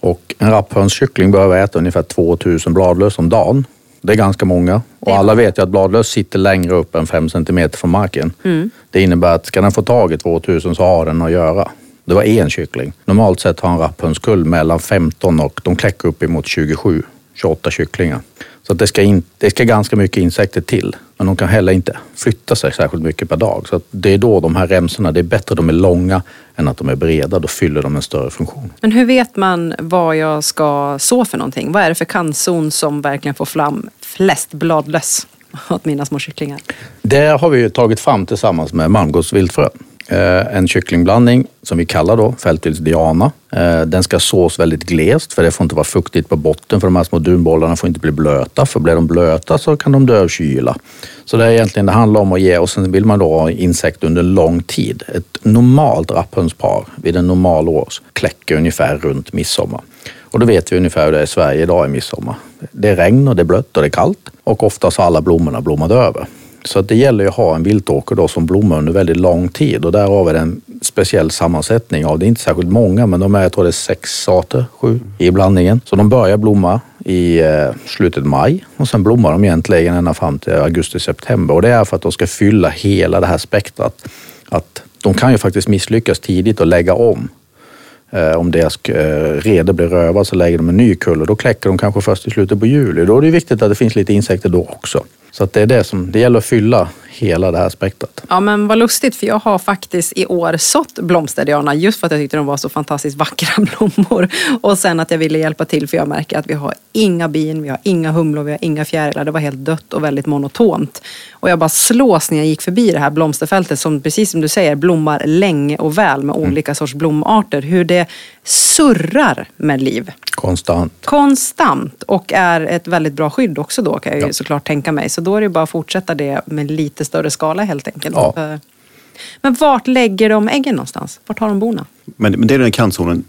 Och en rapphönskyckling behöver äta ungefär 2000 bladlöss om dagen. Det är ganska många och alla vet ju att bladlöss sitter längre upp än 5 cm från marken. Mm. Det innebär att ska den få tag i 2000 så har den att göra. Det var en kyckling. Normalt sett har en rapphönskull mellan 15 och de kläcker upp emot 27, 28 kycklingar. Så det, ska in, det ska ganska mycket insekter till. Men de kan heller inte flytta sig särskilt mycket per dag. Så det är då de här remsorna, det är bättre att de är långa än att de är breda. Då fyller de en större funktion. Men hur vet man vad jag ska så för någonting? Vad är det för kantzon som verkligen får fram flest bladlöss åt mina små kycklingar? Det har vi tagit fram tillsammans med Malmgårds viltfrö. Eh, en kycklingblandning som vi kallar då Fältils Diana. Eh, den ska sås väldigt glest för det får inte vara fuktigt på botten för de här små dunbollarna får inte bli blöta för blir de blöta så kan de dö av kyla. Så det är egentligen det handlar om att ge och sen vill man då ha insekter under lång tid. Ett normalt rapphönspar vid en normal års kläcker ungefär runt midsommar. Och då vet vi ungefär hur det är i Sverige idag i midsommar. Det är regn och det är blött och det är kallt och oftast har alla blommorna blommat över. Så att det gäller ju att ha en viltåker då som blommar under väldigt lång tid och där har vi en speciell sammansättning av, det är inte särskilt många, men de är, jag tror det är sex arter, sju i blandningen. Så de börjar blomma i slutet slutet maj och sen blommar de egentligen ända fram till augusti-september och det är för att de ska fylla hela det här spektrat. Att de kan ju faktiskt misslyckas tidigt och lägga om. Eh, om deras eh, rede blir rövad så lägger de en ny kull och då kläcker de kanske först i slutet på juli. Då är det viktigt att det finns lite insekter då också. Så att det är det som, det gäller att fylla hela det här spektrat. Ja men vad lustigt för jag har faktiskt i år sått blomsterdiana just för att jag tyckte de var så fantastiskt vackra blommor. Och sen att jag ville hjälpa till för jag märker att vi har inga bin, vi har inga humlor, vi har inga fjärilar. Det var helt dött och väldigt monotont. Och jag bara slås när jag gick förbi det här blomsterfältet som precis som du säger blommar länge och väl med Mm. olika sorts blomarter. Hur det surrar med liv. Konstant. Konstant och är ett väldigt bra skydd också då kan jag ju Ja. såklart tänka mig. Så då är det bara att fortsätta det med lite större skala helt enkelt. Ja. För- Men vart lägger de äggen någonstans? Vart har de bona? Men, men det är den kantzonen.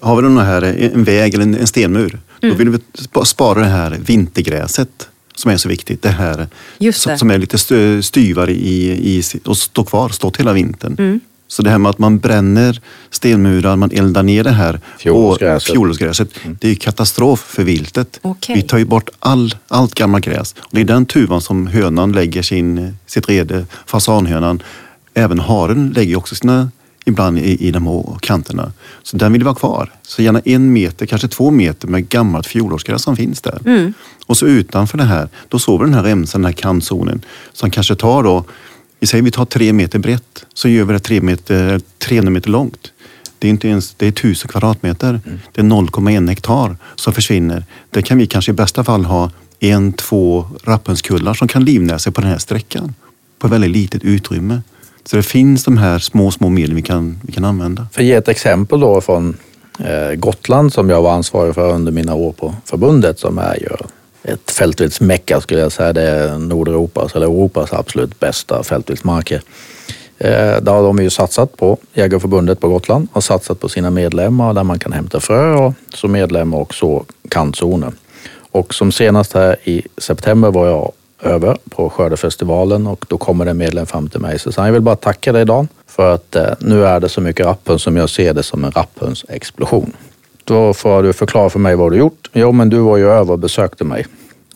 Har vi den här, en väg eller en, en stenmur, Mm. då vill vi spa- spara det här vintergräset som är så viktigt. Det här det. som är lite styvare i, i, och står kvar, stått hela vintern. Mm. Så det här med att man bränner stenmurar, man eldar ner det här Fjolårsgräset. och- fjolårsgräset, det är katastrof för viltet. Okej. Vi tar ju bort all, allt gammalt gräs. Och det är den tuvan som hönan lägger sin, sitt rede, fasanhönan. Även haren lägger också sina ibland i, i de här kanterna. Så den vill vara kvar. Så gärna en meter, kanske två meter med gammalt fjolårsgräs som finns där. Mm. Och så utanför det här, då sover den här remsan, den här kantzonen, som kanske tar då, vi säger vi tar tre meter brett, så gör vi det tre meter, 300 meter långt. Det är inte ens, det är 1000 kvadratmeter. Det är 0,1 hektar som försvinner. Det kan vi kanske i bästa fall ha en, två rapphönskullar som kan livnära sig på den här sträckan. På väldigt litet utrymme. Så det finns de här små, små medlen vi kan, vi kan använda. För att ge ett exempel då från eh, Gotland som jag var ansvarig för under mina år på förbundet som är ju ett fältviltsmecka skulle jag säga. Det är Nordeuropas eller Europas absolut bästa fältviltsmarker. Eh, där har de ju satsat på, Jägarförbundet på Gotland har satsat på sina medlemmar där man kan hämta frö och som medlemmar och så kantzoner. Och som senast här i september var jag över på skördefestivalen och då kommer en medlem fram till mig och säger jag vill bara tacka dig Dan för att eh, nu är det så mycket rapphöns som jag ser det som en rapphönsexplosion. Då får du förklara för mig vad du gjort. Jo, men du var ju över och besökte mig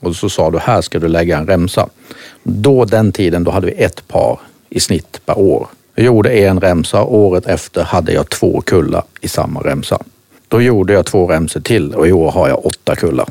och så sa du här ska du lägga en remsa. Då den tiden då hade vi ett par i snitt per år. Jag gjorde en remsa, året efter hade jag två kullar i samma remsa. Då gjorde jag två remsor till och i år har jag åtta kullar.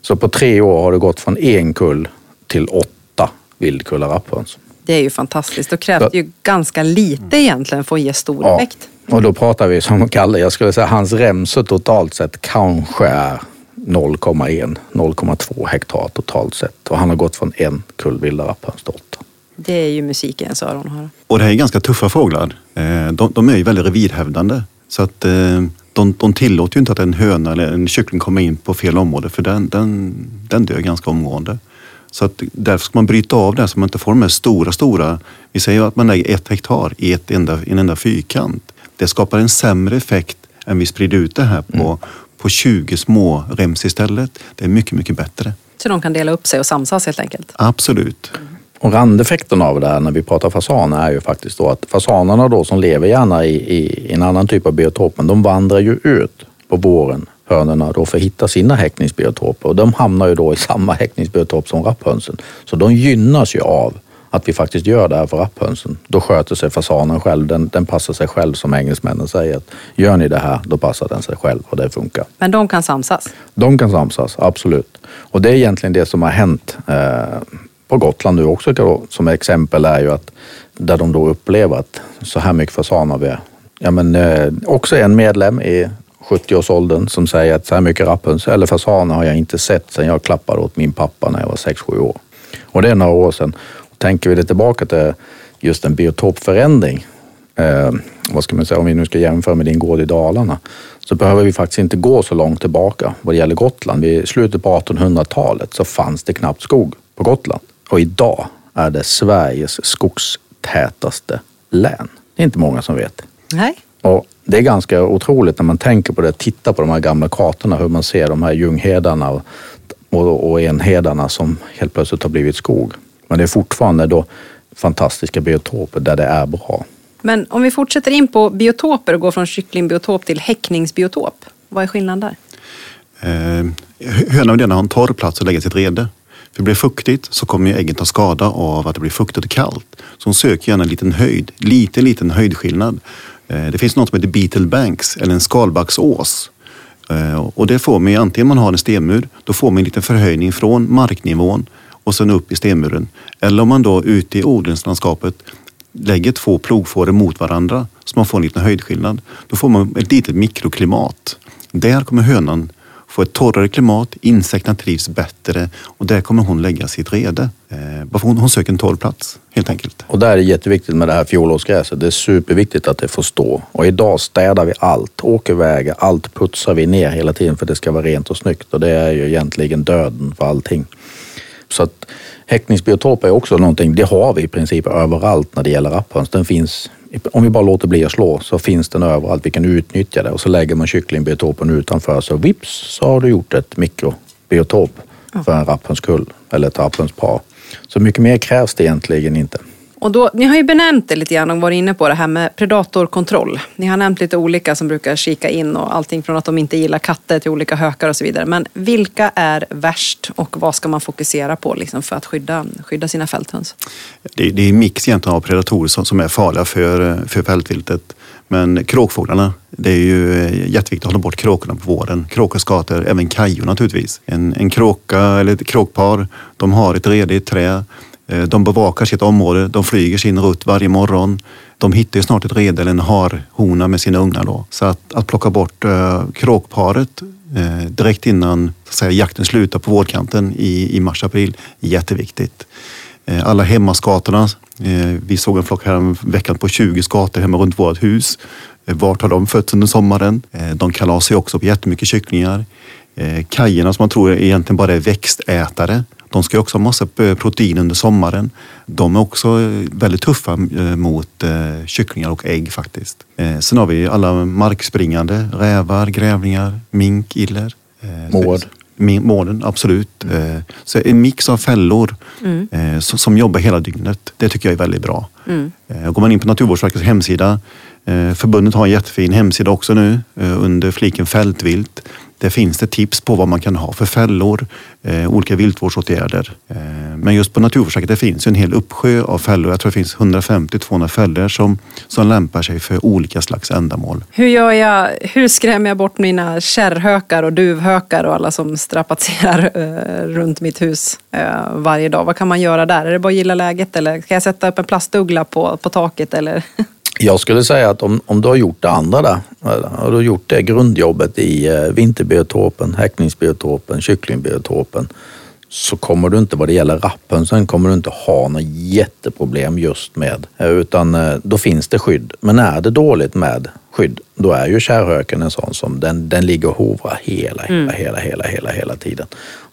Så på tre år har det gått från en kull till åtta vildkullar rapphöns. Det är ju fantastiskt. Då krävs det ju ganska lite egentligen för att ge stor Ja, effekt. Och då pratar vi som Kalle, jag skulle säga hans remsor totalt sett kanske är 0,1, 0,2 hektar totalt sett. Och han har gått från en kull vilda rapphöns till åtta. Det är ju musik i ens öron höra. Och det här är ganska tuffa fåglar. Eh, De, de är ju väldigt revirhävdande. Så att eh, de, de tillåter ju inte att en höna eller en kyckling kommer in på fel område för den, den, den dör ganska omgående. Så att därför ska man bryta av det så man inte får de här stora, stora. Vi säger att man lägger ett hektar i ett enda, en enda fyrkant. Det skapar en sämre effekt än vi sprider ut det här på, på 20 små rems istället. Det är mycket, mycket bättre. Så de kan dela upp sig och samsas helt enkelt. Absolut. Och randeffekten av det här när vi pratar fasaner är ju faktiskt då att fasanerna då som lever gärna i, i, i en annan typ av biotop, men de vandrar ju ut på våren, hönorna, då för att hitta sina häckningsbiotoper. Och de hamnar ju då i samma häckningsbiotop som rapphönsen. Så de gynnas ju av att vi faktiskt gör det här för rapphönsen. Då sköter sig fasanen själv. Den, den passar sig själv som engelsmännen säger. Att gör ni det här, då passar den sig själv och det funkar. Men de kan samsas. De kan samsas, absolut. Och det är egentligen det som har hänt eh, på Gotland nu också. Som exempel är ju att där de då upplever att så här mycket fasaner vi är. Ja, men, eh, också en medlem i 70-årsåldern som säger att så här mycket rapphöns eller fasaner har jag inte sett sedan jag klappade åt min pappa när jag var 6-7 år. Och det är några år sedan. Tänker vi det tillbaka till just en biotopförändring eh, vad ska man säga, om vi nu ska jämföra med din gård i Dalarna, så behöver vi faktiskt inte gå så långt tillbaka vad det gäller Gotland. I slutet på 1800-talet så fanns det knappt skog på Gotland. Och idag är det Sveriges skogstätaste län. Det är inte många som vet. Nej. Och det är ganska otroligt när man tänker på det, tittar på de här gamla kartorna, hur man ser de här ljunghedarna och, och, och enhedarna som helt plötsligt har blivit skog. Men det är fortfarande då fantastiska biotoper där det är bra. Men om vi fortsätter in på biotoper och går från kycklingbiotop till häckningsbiotop. Vad är skillnaden där? Eh, hönan vill gärna ha en torr plats att lägga sitt rede. För blir det fuktigt så kommer ju äggen ta skada av att det blir fuktigt och kallt. Så hon söker gärna en liten höjd, liten, liten höjdskillnad. Eh, det finns något som heter Beetle Banks eller en skalbacksås. Eh, och det får man ju, antingen man har en stenmur, då får man en liten förhöjning från marknivån och sen upp i stenmuren. Eller om man då ute i odlingslandskapet lägger två plogfåror mot varandra så man får en liten höjdskillnad. Då får man ett litet mikroklimat. Där kommer hönan få ett torrare klimat, insekterna trivs bättre och där kommer hon lägga sitt rede. Eh, hon, hon söker en torr plats helt enkelt. Och där är det jätteviktigt med det här fjolårsgräset. Det är superviktigt att det får stå. Och idag städar vi allt, åker vägar, allt putsar vi ner hela tiden för att det ska vara rent och snyggt och det är ju egentligen döden för allting. Så att häckningsbiotop är också någonting, det har vi i princip överallt när det gäller rapphöns. Den finns om vi bara låter bli att slå så finns den överallt. Vi kan utnyttja det och så lägger man kycklingbiotopen utanför så vips så har du gjort ett mikrobiotop för en rapphönskull eller ett rapphönspar. Så mycket mer krävs det egentligen inte. Och då, ni har ju benämnt det lite grann och varit inne på det här med predatorkontroll. Ni har nämnt lite olika som brukar kika in och allting från att de inte gillar katter till olika hökar och så vidare. Men vilka är värst och vad ska man fokusera på liksom för att skydda, skydda sina fälthöns? Det, det är en mix egentligen av predatorer som, som är farliga för, för fältviltet. Men kråkfåglarna, det är ju eh, jätteviktigt att hålla bort kråkorna på våren. Kråkor, skator, även kajor naturligtvis. En, en kråka eller ett kråkpar, de har ett redigt trä Eh, de bevakar sitt område, de flyger sin rutt varje morgon. De hittar ju snart ett rede eller en harhona med sina ungar. Då. Så att, att plocka bort eh, kråkparet eh, direkt innan så säga, jakten slutar på vårkanten i, i mars-april är jätteviktigt. Eh, alla hemmaskatorna. Eh, vi såg en flock här veckan på 20 skator hemma runt vårt hus. Eh, vart har de fötts under sommaren? De kalasar ju också på jättemycket kycklingar. Kajerna som man tror egentligen bara är växtätare de ska också ha massa protein under sommaren. De är också väldigt tuffa eh, mot eh, kycklingar och ägg faktiskt. Eh, sen har vi alla markspringande, rävar, grävlingar, mink, iller. Mård. Mården, absolut. Mm. Så en mix av fällor mm. som jobbar hela dygnet. Det tycker jag är väldigt bra. Mm. Går man in på Naturvårdsverkets hemsida Förbundet har en jättefin hemsida också nu under fliken fältvilt. Där finns det tips på vad man kan ha för fällor, eh, olika viltvårdsåtgärder. Eh, men just på Naturvårdsverket det finns en hel uppsjö av fällor. Jag tror det finns 150-200 fällor som, som lämpar sig för olika slags ändamål. Hur, gör jag, hur skrämmer jag bort mina kärrhökar och duvhökar och alla som strapatserar eh, runt mitt hus eh, varje dag? Vad kan man göra där? Är det bara att gilla läget eller kan jag sätta upp en plastuggla på, på taket? Eller? Jag skulle säga att om, om du har gjort det andra där, har du gjort det grundjobbet i eh, vinterbiotopen, häckningsbiotopen, kycklingbiotopen, så kommer du inte vad det gäller rappen, sen kommer du inte ha något jätteproblem just med, eh, utan eh, då finns det skydd. Men är det dåligt med skydd, då är ju kärrhöken en sån som den, den ligger och hovrar hela, hela, mm. hela, hela, hela, hela tiden.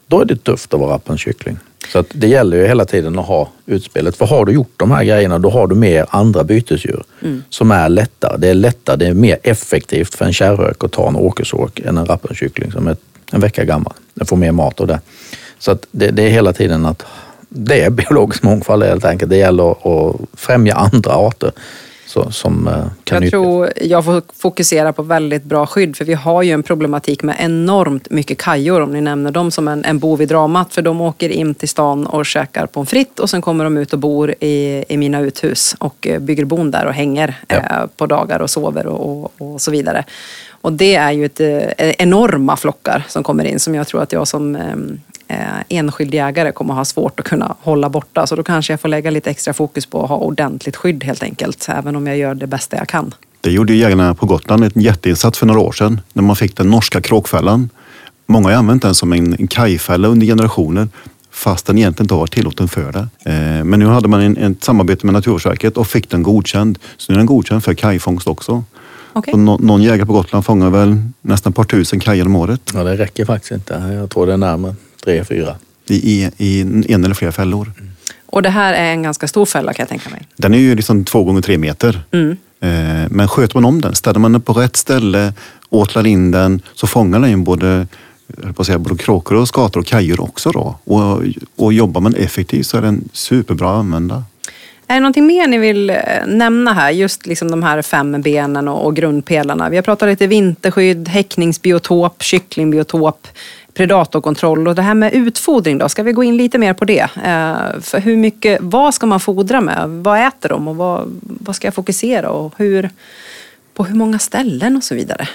Då är det tufft att vara rappenskyckling. Så det gäller ju hela tiden att ha utspelet. För har du gjort de här grejerna då har du mer andra bytesdjur mm. som är lättare. Det är lättare, det är mer effektivt för en kärrhök att ta en åkersåk än en rappenkyckling som är en vecka gammal. Den får mer mat av det. Så det, det är hela tiden att det är biologisk mångfald helt enkelt. Det gäller att främja andra arter. Så, som eh, kan jag tror jag får fokusera på väldigt bra skydd för vi har ju en problematik med enormt mycket kajor om ni nämner dem som en, en bov i dramat för de åker in till stan och käkar pommes frites och sen kommer de ut och bor i, i mina uthus och eh, bygger bon där och hänger ja. eh, på dagar och sover och, och, och, så vidare. Och det är ju ett, eh, enorma flockar som kommer in som jag tror att jag som eh, eh, enskild jägare kommer ha svårt att kunna hålla borta. Så då kanske jag får lägga lite extra fokus på att ha ordentligt skydd helt enkelt. Även om jag gör det bästa jag kan. Det gjorde jägarna på Gotland en jätteinsats för några år sedan när man fick den norska kråkfällan. Många har använt den som en kajfälla under generationer fast den egentligen inte var tillåten för det. Eh, men nu hade man en, ett samarbete med Naturvårdsverket och fick den godkänd. Så nu är den godkänd för kajfångst också. Okay. Och no, någon jägare på Gotland fångar väl nästan ett par tusen kajer om året. Ja, det räcker faktiskt inte. Jag tror det är närmare tre, fyra. I, i en eller flera fällor. Mm. Och det här är en ganska stor fälla kan jag tänka mig. Den är ju liksom två gånger tre meter. Mm. Eh, men sköter man om den, ställer man den på rätt ställe, åtlar in den, så fångar den ju både på säga, både kråkor och skator och kajor också. Då. Och, och jobbar man effektivt så är den superbra att använda. Är det någonting mer ni vill eh, nämna här? Just liksom de här fem benen och, och grundpelarna. Vi har pratat lite vinterskydd, häckningsbiotop, kycklingbiotop predatorkontroll och det här med utfodring då, ska vi gå in lite mer på det? Eh, för hur mycket, vad ska man fodra med? Vad äter de och vad, vad ska jag fokusera och hur, på hur många ställen och så vidare?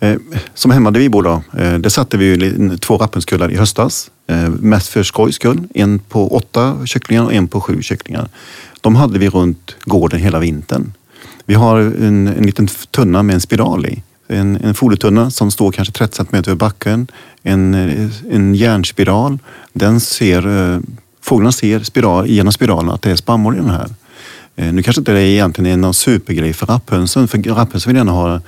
Eh, som hemma där vi bor då, där satte vi ju två rappenskullar i höstas eh, mest för skojs skull. En på åtta kycklingar och en på sju kycklingar. De hade vi runt gården hela vintern. Vi har en, en liten tunna med en spiral i. En, en fodertunna som står kanske 30 centimeter över backen. En, en järnspiral. Den ser, eh, fåglarna ser spiral, genom spiralen att det är spannmål i den här. Eh, nu kanske inte det egentligen är någon supergrej för rapphönsen, för rapphönsen vill gärna ha,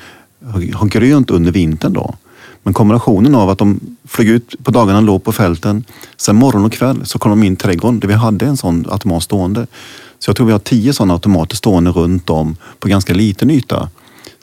ha grönt under vintern då. Men kombinationen av att de flög ut på dagarna, låg på fälten. Sen morgon och kväll så kom de in i trädgården där vi hade en sån automat stående. Så jag tror vi har tio sådana automater stående runt om på ganska liten yta.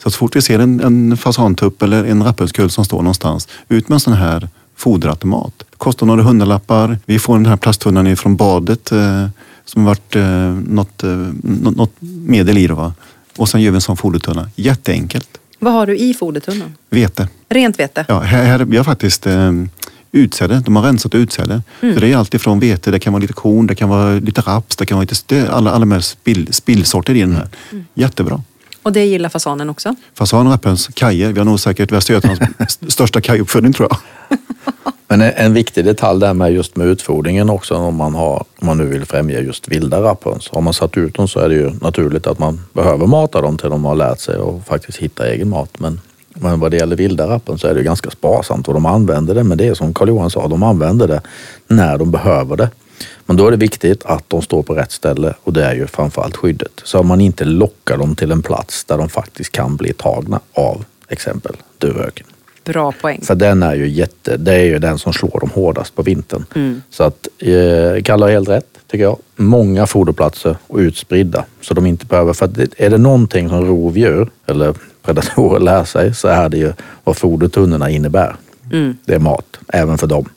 Så så fort vi ser en, en fasantupp eller en rapphönskull som står någonstans, ut med en sån här foderautomat. Kostar några hundralappar. Vi får den här plasttunnan från badet eh, som har varit eh, något, eh, något medel i. Det, va? Och sen gör vi en sån fodertunna. Jätteenkelt. Vad har du i fodertunnan? Vete. Rent vete? Ja, här, här, vi har faktiskt eh, utsäde. De har rensat utsäde. Mm. Så det är allt ifrån vete, det kan vara lite korn, det kan vara lite raps, det kan vara lite alla, alla med spill, spillsorter i den här. Mm. Jättebra. Och det gillar fasanen också? Fasan, rapphöns, kajer. Vi har nog säkert Västra Götalands största kajuppfödning tror jag. Men en viktig detalj där med just med utfodringen också om man, har, om man nu vill främja just vilda rapphöns. Har man satt ut dem så är det ju naturligt att man behöver mata dem till de har lärt sig och faktiskt hitta egen mat. Men, men vad det gäller vilda rappen så är det ganska sparsamt och de använder det. Men det är som Carl-Johan sa, de använder det när de behöver det. Men då är det viktigt att de står på rätt ställe och det är ju framförallt skyddet. Så att man inte lockar dem till en plats där de faktiskt kan bli tagna av exempel duvhöken. Bra poäng. För den är ju jätte, det är ju den som slår dem hårdast på vintern. Mm. Så att eh, Kalle har helt rätt tycker jag. Många foderplatser och utspridda så de inte behöver, för är det någonting som rovdjur eller predatorer lär sig så är det ju vad fodertunnorna innebär. Mm. Det är mat, även för dem.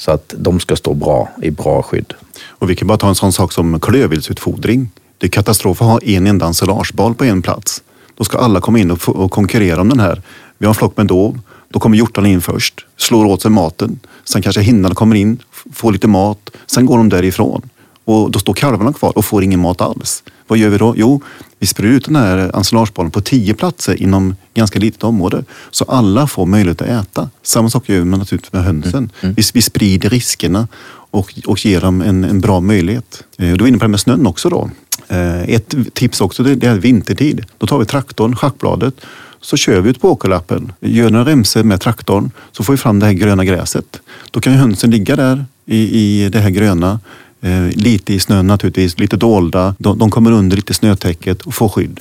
Så att de ska stå bra i bra skydd. Och vi kan bara ta en sån sak som klövviltsutfodring. Det är katastrof att ha en enda ensilagebal på en plats. Då ska alla komma in och, och konkurrera om den här. Vi har en flock med dov. Då kommer hjortarna in först, slår åt sig maten. Sen kanske hindarna kommer in, får lite mat. Sen går de därifrån. Och då står kalvarna kvar och får ingen mat alls. Vad gör vi då? Jo, vi sprider ut den här ensilagebollen på tio platser inom ganska litet område. Så alla får möjlighet att äta. Samma sak gör man naturligtvis med hönsen. Mm. Mm. Vi, vi sprider riskerna och, och ger dem en, en bra möjlighet. Eh, du var inne på det med snön också då. Eh, ett tips också det är vintertid. Då tar vi traktorn, schackbladet så kör vi ut på åkerlappen, gör några remsor med traktorn så får vi fram det här gröna gräset. Då kan hönsen ligga där i, i det här gröna, eh, lite i snön naturligtvis, lite dolda. De, de kommer under lite snötäcket och får skydd.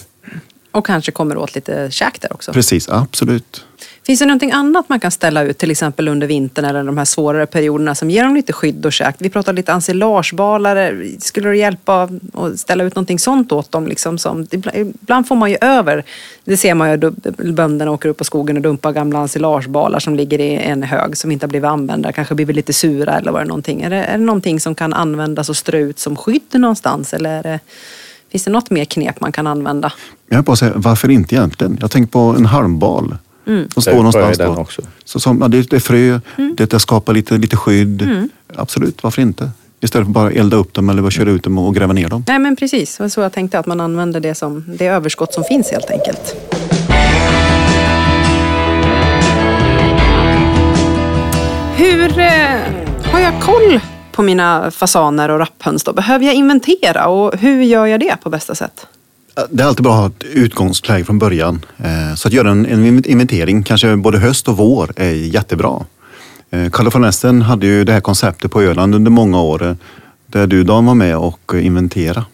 Och kanske kommer åt lite käk där också? Precis, absolut. Finns det någonting annat man kan ställa ut till exempel under vintern eller de här svårare perioderna som ger dem lite skydd och käk? Vi pratade lite ensilagebalar. Skulle det hjälpa att ställa ut någonting sånt åt dem? Liksom som, ibland får man ju över, det ser man ju, bönderna åker upp på skogen och dumpar gamla ensilagebalar som ligger i en hög som inte har blivit använda, kanske blivit lite sura eller vad det är någonting. Är det, är det någonting som kan användas och strö ut som skydd någonstans eller är det, finns det något mer knep man kan använda? Jag bara säga, varför inte egentligen? Jag tänker på en halmbal. Mm. Som står någonstans då. Också. Så, som, ja, det, det är frö, mm. det, det skapar lite, lite skydd. Mm. Absolut, varför inte? Istället för att bara elda upp dem eller bara köra ut dem och gräva ner dem. Nej men precis, det var så jag tänkte att man använder det som det överskott som finns helt enkelt. Hur eh, har jag koll på mina fasaner och rapphöns då? Behöver jag inventera och hur gör jag det på bästa sätt? Det är alltid bra att ha ett utgångsläge från början. Eh, så att göra en, en inventering, kanske både höst och vår, är jättebra. Eh, Kalle von Essen hade ju det här konceptet på Öland under många år eh, där du Dan var med och inventera.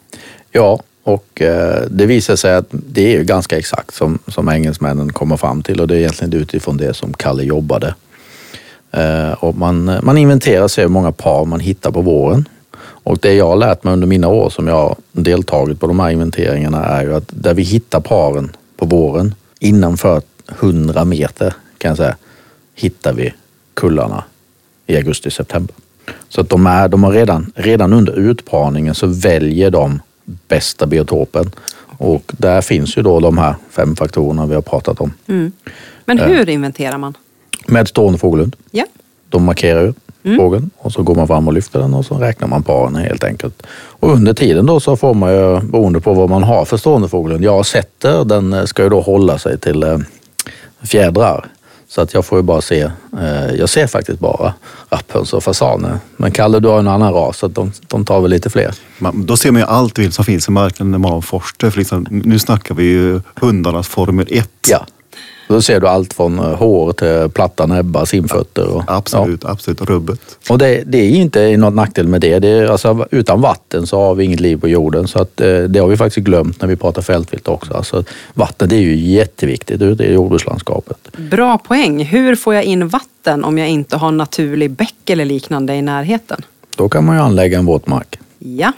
Ja, och det visar sig att det är ju ganska exakt som, som engelsmännen kommer fram till och det är egentligen utifrån det som Kalle jobbade. Och man, man inventerar sig hur många par man hittar på våren och det jag har lärt mig under mina år som jag har deltagit på de här inventeringarna är ju att där vi hittar paren på våren innanför 100 meter kan jag säga, hittar vi kullarna i augusti-september. Så att de, är, de har redan, redan under utparningen så väljer de bästa biotopen och där finns ju då de här fem faktorerna vi har pratat om. Mm. Men hur inventerar man? Med stående fågelhund. Ja. De markerar ju mm. fågeln och så går man fram och lyfter den och så räknar man paren helt enkelt. Och under tiden då så får man ju, beroende på vad man har för stående jag sätter, den ska ju då hålla sig till eh, fjädrar. Så att jag får ju bara se, eh, jag ser faktiskt bara rapphöns och fasaner. Men Kalle, du har en annan ras så de, de tar väl lite fler. Man, då ser man ju allt vilt som finns i marknaden när man har forster. För liksom, nu snackar vi ju hundarnas Formel 1. Ja. Då ser du allt från eh, hår till platta näbbar, simfötter. Och, Absolut, absolut. Rubbet. Och det, det är inte något nackdel med det. det är, alltså, utan vatten så har vi inget liv på jorden. Så att, eh, det har vi faktiskt glömt när vi pratar fältvilt också. Alltså, vatten det är ju jätteviktigt ute i jordbrukslandskapet. Bra poäng. Hur får jag in vatten om jag inte har naturlig bäck eller liknande i närheten? Då kan man ju anlägga en våtmark. Ja,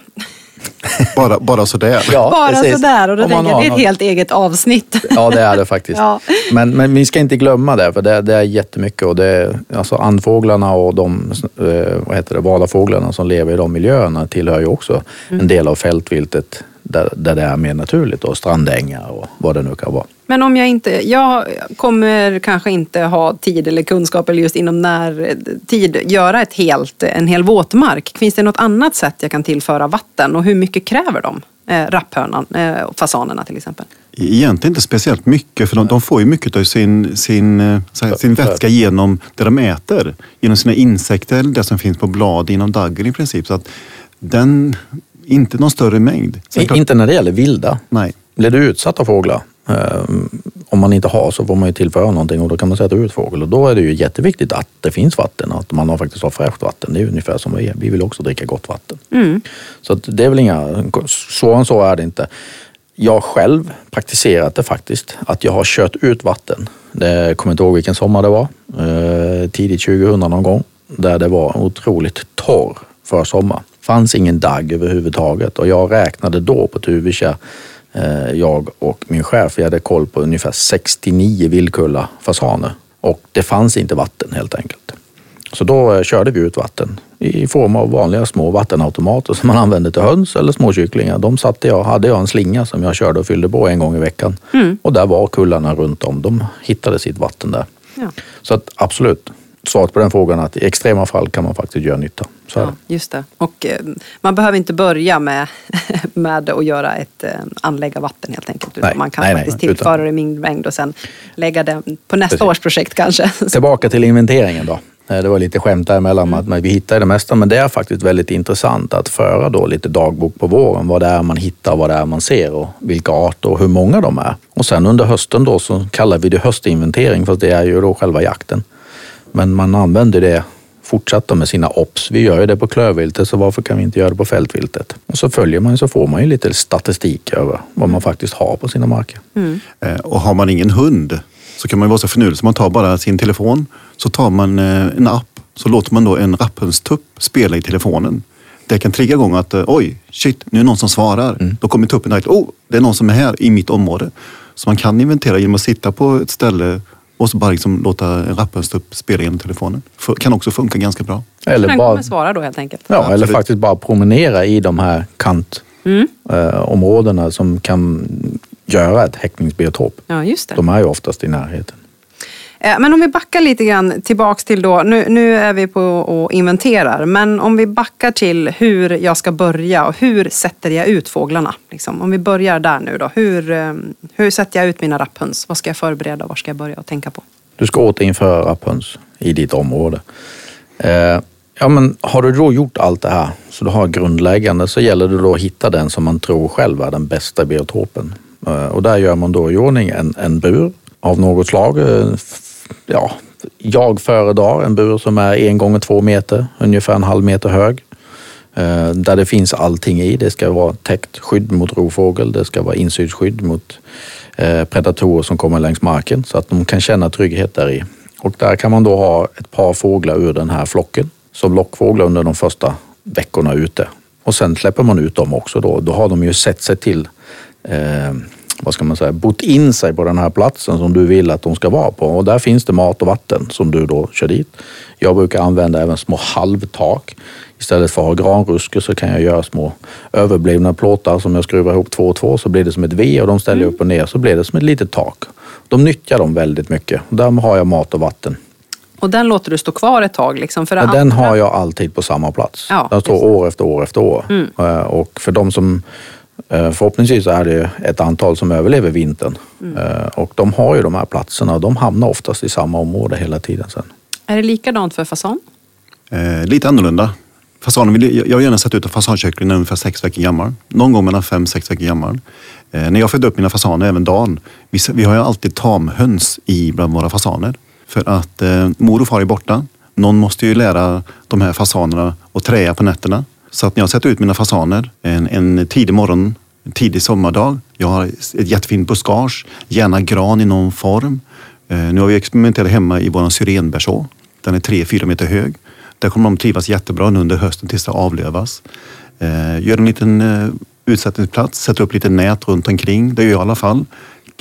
Bara, bara sådär. Ja, bara precis. sådär. Och då tänker jag, det är ett helt eget avsnitt. Ja, det är det faktiskt. Ja. Men, men vi ska inte glömma det, för det, det är jättemycket. Och det är, alltså andfåglarna och de eh, vad heter det, vadarfåglarna som lever i de miljöerna tillhör ju också en del av fältviltet där, där det är mer naturligt. Och strandängar och vad det nu kan vara. Men om jag inte, jag kommer kanske inte ha tid eller kunskap eller just inom närtid göra ett helt, en hel våtmark. Finns det något annat sätt jag kan tillföra vatten och hur mycket kräver de? Eh, rapphörnan eh, och fasanerna till exempel. Egentligen inte speciellt mycket för de, de får ju mycket av sin, sin, eh, här, sin vätska genom det de äter. Genom sina insekter, det som finns på blad inom daggen i princip. Så att den, inte någon större mängd. Klart- inte när det gäller vilda. Nej. Blir du utsatt av fåglar, eh, om man inte har så får man ju tillföra någonting och då kan man sätta ut fågel. Och då är det ju jätteviktigt att det finns vatten, att man har faktiskt har fräscht vatten. Det är ungefär som vi är. Vi vill också dricka gott vatten. Så att det är väl inga, svårare än så är det inte. Jag själv praktiserat det faktiskt, att jag har kört ut vatten. Det kommer inte ihåg vilken sommar det var, eh, tidigt 2000 någon gång, där det var otroligt torr för sommar. Fanns ingen dagg överhuvudtaget och jag räknade då på Tuvekärr, eh, jag och min chef, vi hade koll på ungefär 69 vildkulla fasaner och det fanns inte vatten helt enkelt. Så då eh, körde vi ut vatten i form av vanliga små vattenautomater som man använde till höns eller småkycklingar. De satte jag, hade jag en slinga som jag körde och fyllde på en gång i veckan. Och där var kullarna runt om. De hittade sitt vatten där. Ja. Så att absolut, svaret på den frågan att i extrema fall kan man faktiskt göra nytta. Så Ja, just det. Och eh, man behöver inte börja med, med att göra ett eh, anlägga vatten helt enkelt. Utan Nej, man kan nej, nej, faktiskt utan- tillföra det i mindre mängd och sen lägga det på nästa Precis. års projekt kanske. Tillbaka till inventeringen då. Eh, Det var lite skämt däremellan med att vi hittar det mesta, men det är faktiskt väldigt intressant att föra då lite dagbok på våren. Vad det är man hittar, vad det är man ser och vilka arter och hur många de är. Och sen under hösten då så kallar vi det höstinventering, fast det är ju då själva jakten. Men man använder det fortsatt med sina ops. Vi gör ju det på klövviltet, så varför kan vi inte göra det på fältviltet? Och så följer man så får man ju lite statistik över vad man faktiskt har på sina marker. Eh, Och har man ingen hund så kan man vara så finurlig så man tar bara sin telefon så tar man eh, en app så låter man då en rapphundstupp spela i telefonen. Det kan trigga igång att eh, oj, shit, nu är det någon som svarar. Då kommer tuppen direkt, oh, det är någon som är här i mitt område. Så man kan inventera genom att sitta på ett ställe och så bara liksom låta en rapphundstupp spela genom telefonen. F- kan också funka ganska bra. Eller Den bara kommer svara då helt enkelt. Ja, eller Absolut. faktiskt bara promenera i de här kantområdena eh, områdena som kan göra ett häckningsbiotop. Ja, just det. De är ju oftast i närheten. Eh, men om vi backar lite grann tillbaks till då, nu, nu är vi på och inventerar, men om vi backar till hur jag ska börja och hur sätter jag ut fåglarna? Liksom. Om vi börjar där nu då, hur, eh, hur sätter jag ut mina rapphöns? Vad ska jag förbereda? och Vad ska jag börja och tänka på? Du ska återinföra rapphöns i ditt område. Eh, ja, men har du då gjort allt det här, så du har grundläggande, så gäller det då att hitta den som man tror själv är den bästa biotopen. Eh, och där gör man då i ordning en, en bur av något slag. Eh, ja, jag föredrar en bur som är en gånger två meter, ungefär en halv meter hög. Eh, där det finns allting i. Det ska vara täckt skydd mot rovfågel, det ska vara insynsskydd mot eh, predatorer som kommer längs marken så att de kan känna trygghet där i. Och där kan man då ha ett par fåglar ur den här flocken som lockfåglar under de första veckorna ute. Och sen släpper man ut dem också då. Då har de ju sett sig till eh, vad ska man säga, bott in sig på den här platsen som du vill att de ska vara på. Och där finns det mat och vatten som du då kör dit. Jag brukar använda även små halvtak. Istället för att ha granrusker så kan jag göra små överblivna plåtar som jag skruvar ihop två och två så blir det som ett V och de ställer jag upp och ner så blir det som ett litet tak. De nyttjar dem väldigt mycket. Där har jag mat och vatten. Och den låter du stå kvar ett tag? Liksom, för det Men den andra- har jag alltid på samma plats. Ja, den står år efter år efter år. Eh, Och för de som Förhoppningsvis är det ett antal som överlever vintern Eh, och de har ju de här platserna och de hamnar oftast i samma område hela tiden sen. Är det likadant för fasan? Eh, lite annorlunda. Fasanen vill, jag har gärna sett ut en fasankyckling när ungefär sex veckor gammal. Någon gång mellan fem sex veckor gammal. Eh, när jag födde upp mina fasaner, även Dan, vi, vi har ju alltid tamhöns i bland våra fasaner. För att eh, mor och far är borta. Någon måste ju lära de här fasanerna att träa på nätterna. Så att när jag sätter ut mina fasaner en, en tidig morgon, en tidig sommardag. Jag har ett jättefint buskage, gärna gran i någon form. Eh, nu har vi experimenterat hemma i vår syrenberså. Den är 3-4 meter hög. Där kommer de trivas jättebra nu under hösten tills det avlövas. Eh, gör en liten eh, utsättningsplats, sätter upp lite nät runt omkring. Det gör jag i alla fall.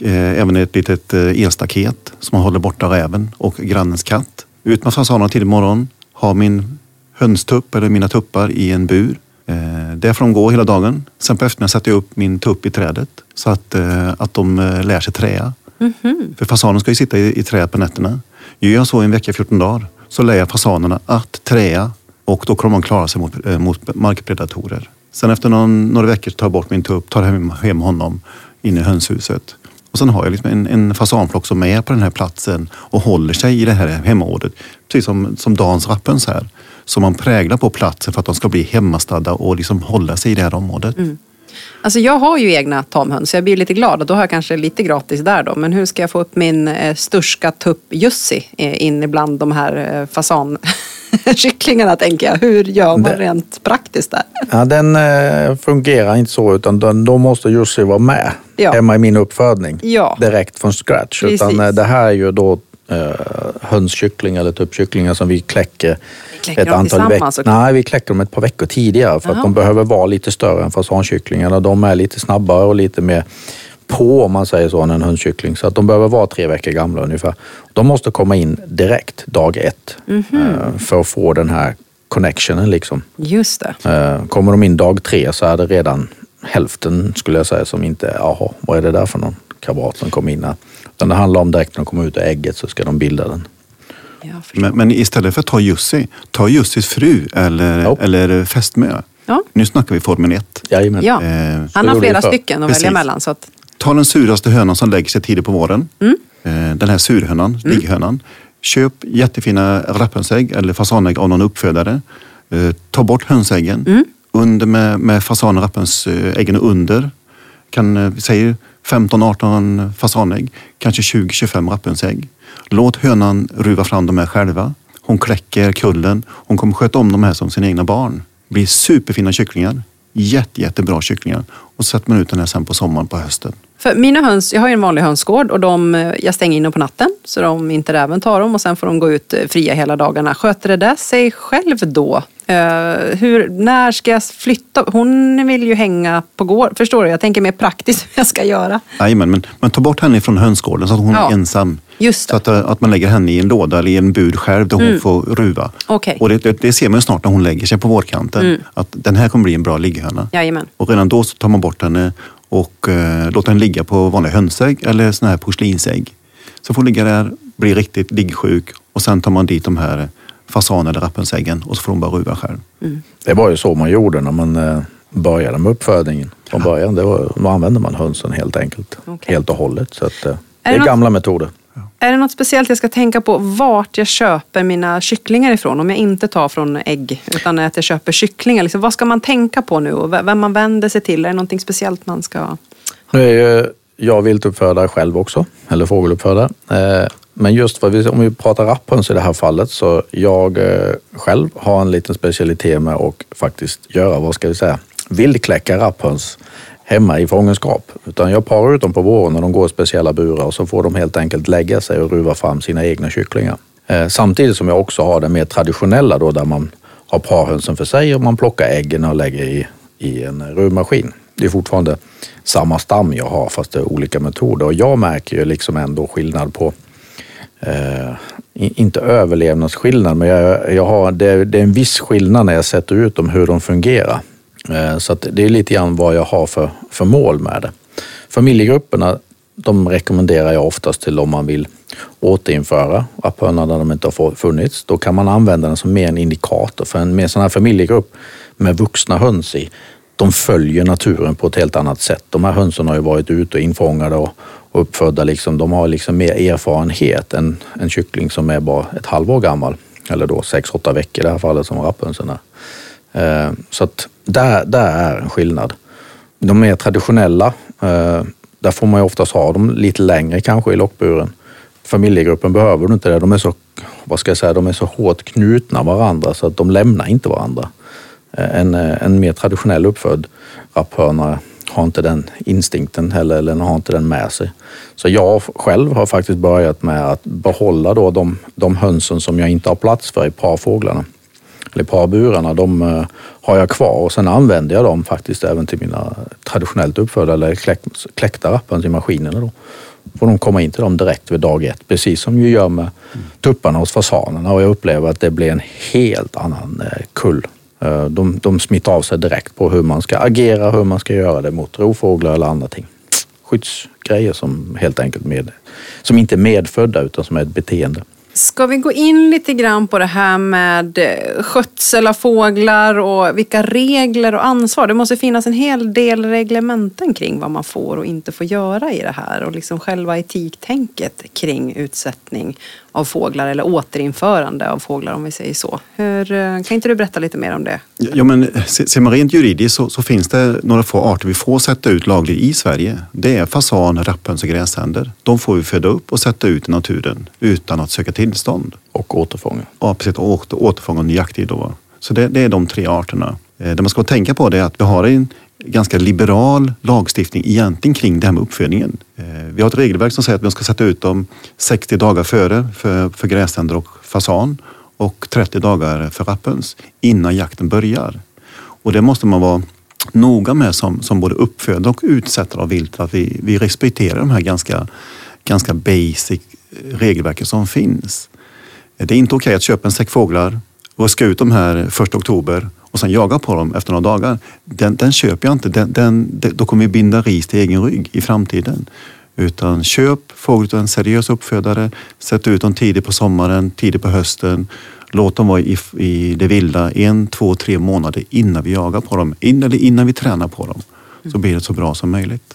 Även ett litet elstaket som man håller borta räven och grannens katt. Ut med fasanerna tidig morgon. Ha min hönstupp eller mina tuppar i en bur. Eh, där får de gå hela dagen. Sen på eftermiddagen sätter jag upp min tupp i trädet så att, eh, att de eh, lär sig träa. För fasanen ska ju sitta i, i trädet på nätterna. Gör jag så i en vecka, 14 dagar, så lär jag fasanerna att träa och då kommer de klara sig mot, eh, mot markpredatorer. Sen efter någon, några veckor tar jag bort min tupp, tar hem, hem honom in i hönshuset. Och sen har jag liksom en, en fasanflock som är på den här platsen och håller sig i det här hemområdet. Precis som, som Dans rappens här. Som man präglar på platsen för att de ska bli hemmastadda och liksom hålla sig i det här området. Alltså jag har ju egna tamhöns så jag blir lite glad och då har jag kanske lite gratis där då. Men hur ska jag få upp min eh, sturska tupp Jussi eh, in ibland de här eh, fasankycklingarna tänker jag. Hur gör man Det- rent praktiskt där? Ja, den eh, fungerar inte så utan den, då måste Jussi vara med Ja. hemma i min uppfödning Ja. direkt från scratch. Precis. Utan eh, det här är ju då eh, hönskycklingar eller tuppkycklingar som vi kläcker kläcker dem tillsammans veckor. Nej, vi kläcker dem ett par veckor tidigare för Jaha. att de behöver vara lite större än fasankycklingarna. De är lite snabbare och lite mer på om man säger så än en hönskyckling. Så att de behöver vara tre veckor gamla ungefär. De måste komma in direkt dag ett Mhm. eh, för att få den här connectionen liksom. Just det. Eh, Kommer de in dag tre så är det redan hälften skulle jag säga som inte, jaha, vad är det där för någon kabrat som kom in här? Utan det handlar om direkt när de kommer ut ur ägget så ska de bilda den. Men, men istället för att ta Jussi, ta Jussis fru eller, Ja. eller fästmö. Ja. Nu snackar vi Formel 1. Jajamän. Ja. Eh, Han har flera stycken att Precis. välja mellan. Så att, Ta den suraste hönan som lägger sig tidigt på våren. Mm. Eh, Den här surhönan, ligghönan. Köp jättefina rapphönsägg eller fasanägg av någon uppfödare. Eh, Ta bort hönsäggen. Mm. Under med, med fasan och rapphönsäggen under. Kan, eh, vi säger 15-18 fasanägg. Kanske 20-25 rapphönsägg. Låt hönan ruva fram de här själva. Hon kläcker kullen. Hon kommer sköta om de här som sina egna barn. blir superfina kycklingar. Jätte, jättebra kycklingar. Och så sätter man ut den här sen på sommaren på hösten för mina höns, jag har ju en vanlig hönsgård och de, eh, jag stänger in dem på natten så de inte räven tar dem och sen får de gå ut eh, fria hela dagarna. Sköter det där sig själv då? Eh, hur, när ska jag flytta? Hon vill ju hänga på gård. Förstår du? Jag tänker mer praktiskt hur jag ska göra. Jajamän, men, men ta bort henne från hönsgården så att hon Ja, är ensam. just Så att, att man lägger henne i en låda eller i en bur själv där hon får ruva. Mm. Mm. Och det, det, det ser man snart när hon lägger sig på vårkanten. Att den här kommer bli en bra ligghöna. Jajamän. Och redan då så tar man bort henne och eh, låter henne ligga på vanliga hönsägg eller såna här porslinsägg. Så får hon ligga där, bli riktigt liggsjuk och sen tar man dit de här fasan eller rapphönsäggen och så får hon bara ruva själv. Det var ju så man gjorde när man eh, började med uppfödningen. Från början det var, då använde man hönsen helt enkelt. Okej. Helt och hållet. Så att, eh, det det är något- gamla metoder. Är det något speciellt jag ska tänka på vart jag köper mina kycklingar ifrån? Om jag inte tar från ägg utan att jag köper kycklingar. Liksom, vad ska man tänka på nu och vem man vänder sig till? Är det någonting speciellt man ska... Nu är ju jag viltuppfödare själv också, eller fågeluppfödare. Eh, men just vi, om vi pratar rapphöns i det här fallet så jag eh, själv har en liten specialitet med att faktiskt göra, vad ska vi säga, vildkläcka rapphöns hemma i fångenskap. Utan jag parar ut dem på våren när de går i speciella burar och så får de helt enkelt lägga sig och ruva fram sina egna kycklingar. Eh, samtidigt som jag också har det mer traditionella då där man har parhönsen för sig och man plockar äggen och lägger i, i en ruvmaskin. Det är fortfarande samma stam jag har fast det är olika metoder och jag märker ju liksom ändå skillnad på eh, inte överlevnadsskillnad, men jag, jag har, det, det är en viss skillnad när jag sätter ut dem, hur de fungerar. Eh, så att det är lite grann vad jag har för, för mål med det. Familjegrupperna, de rekommenderar jag oftast till om man vill återinföra rapphönan där de inte har funnits. Då kan man använda den som mer en indikator. För en mer sån här familjegrupp med vuxna höns i, de följer naturen på ett helt annat sätt. De här hönsen har ju varit ute och infångade och, och uppfödda. Liksom, de har liksom mer erfarenhet än en kyckling som är bara ett halvår gammal. Eller då sex, åtta veckor i det här fallet som rapphönsen är. Eh, så att där, där är en skillnad. De mer traditionella, eh, där får man ju oftast ha dem lite längre kanske i lockburen. Familjegruppen behöver du inte det. De är så, vad ska jag säga, de är så hårt knutna varandra så att de lämnar inte varandra. Eh, en, en mer traditionell uppfödd rapphörna har inte den instinkten heller, eller har inte den med sig. Så jag själv har faktiskt börjat med att behålla då de, de hönsen som jag inte har plats för i parfåglarna eller parburarna, de eh, har jag kvar och sen använder jag dem faktiskt även till mina traditionellt uppfödda eller kläck, kläckta rappar till maskinerna. Då. Får de komma in till dem direkt vid dag ett, precis som vi gör med tupparna hos fasanerna och jag upplever att det blir en helt annan eh, kull. Eh, de, de smittar av sig direkt på hur man ska agera, hur man ska göra det mot rovfåglar eller andra ting. Skyddsgrejer som helt enkelt med, som inte är medfödda utan som är ett beteende. Ska vi gå in lite grann på det här med eh, skötsel av fåglar och vilka regler och ansvar? Det måste finnas en hel del reglementen kring vad man får och inte får göra i det här och liksom själva etiktänket kring utsättning av fåglar eller återinförande av fåglar om vi säger så. Hur, eh, kan inte du berätta lite mer om det? Ja, men ser man rent juridiskt så, så, finns det några få arter vi får sätta ut lagligt i Sverige. Det är fasan, rapphöns och gräsänder. De får vi föda upp och sätta ut i naturen utan att söka tillstånd. Och återfånga. Ja, precis. Och återfånga under jakttid. Då. Så det, det, är de tre arterna. Eh, det man ska tänka på är att vi har en ganska liberal lagstiftning egentligen kring det här med uppfödningen. Eh, vi har ett regelverk som säger att man ska sätta ut dem 60 dagar före för, för gräsänder och fasan och 30 dagar för rapphöns innan jakten börjar. Och det måste man vara noga med som, som både uppfödare och utsättare av vilt, att vi, vi respekterar de här ganska, ganska basic regelverken som finns. Eh, det är inte okej okay att köpa en säck fåglar och ut de här 1 oktober och sen jaga på dem efter några dagar. Den, den köper jag inte. Den, den, då kommer vi binda ris till egen rygg i framtiden. Utan köp fågel av en seriös uppfödare. Sätt ut dem tidigt på sommaren, tidigt på hösten. Låt dem vara i, i det vilda en, två, tre månader innan vi jagar på dem. In, eller innan vi tränar på dem. Så blir det så bra som möjligt.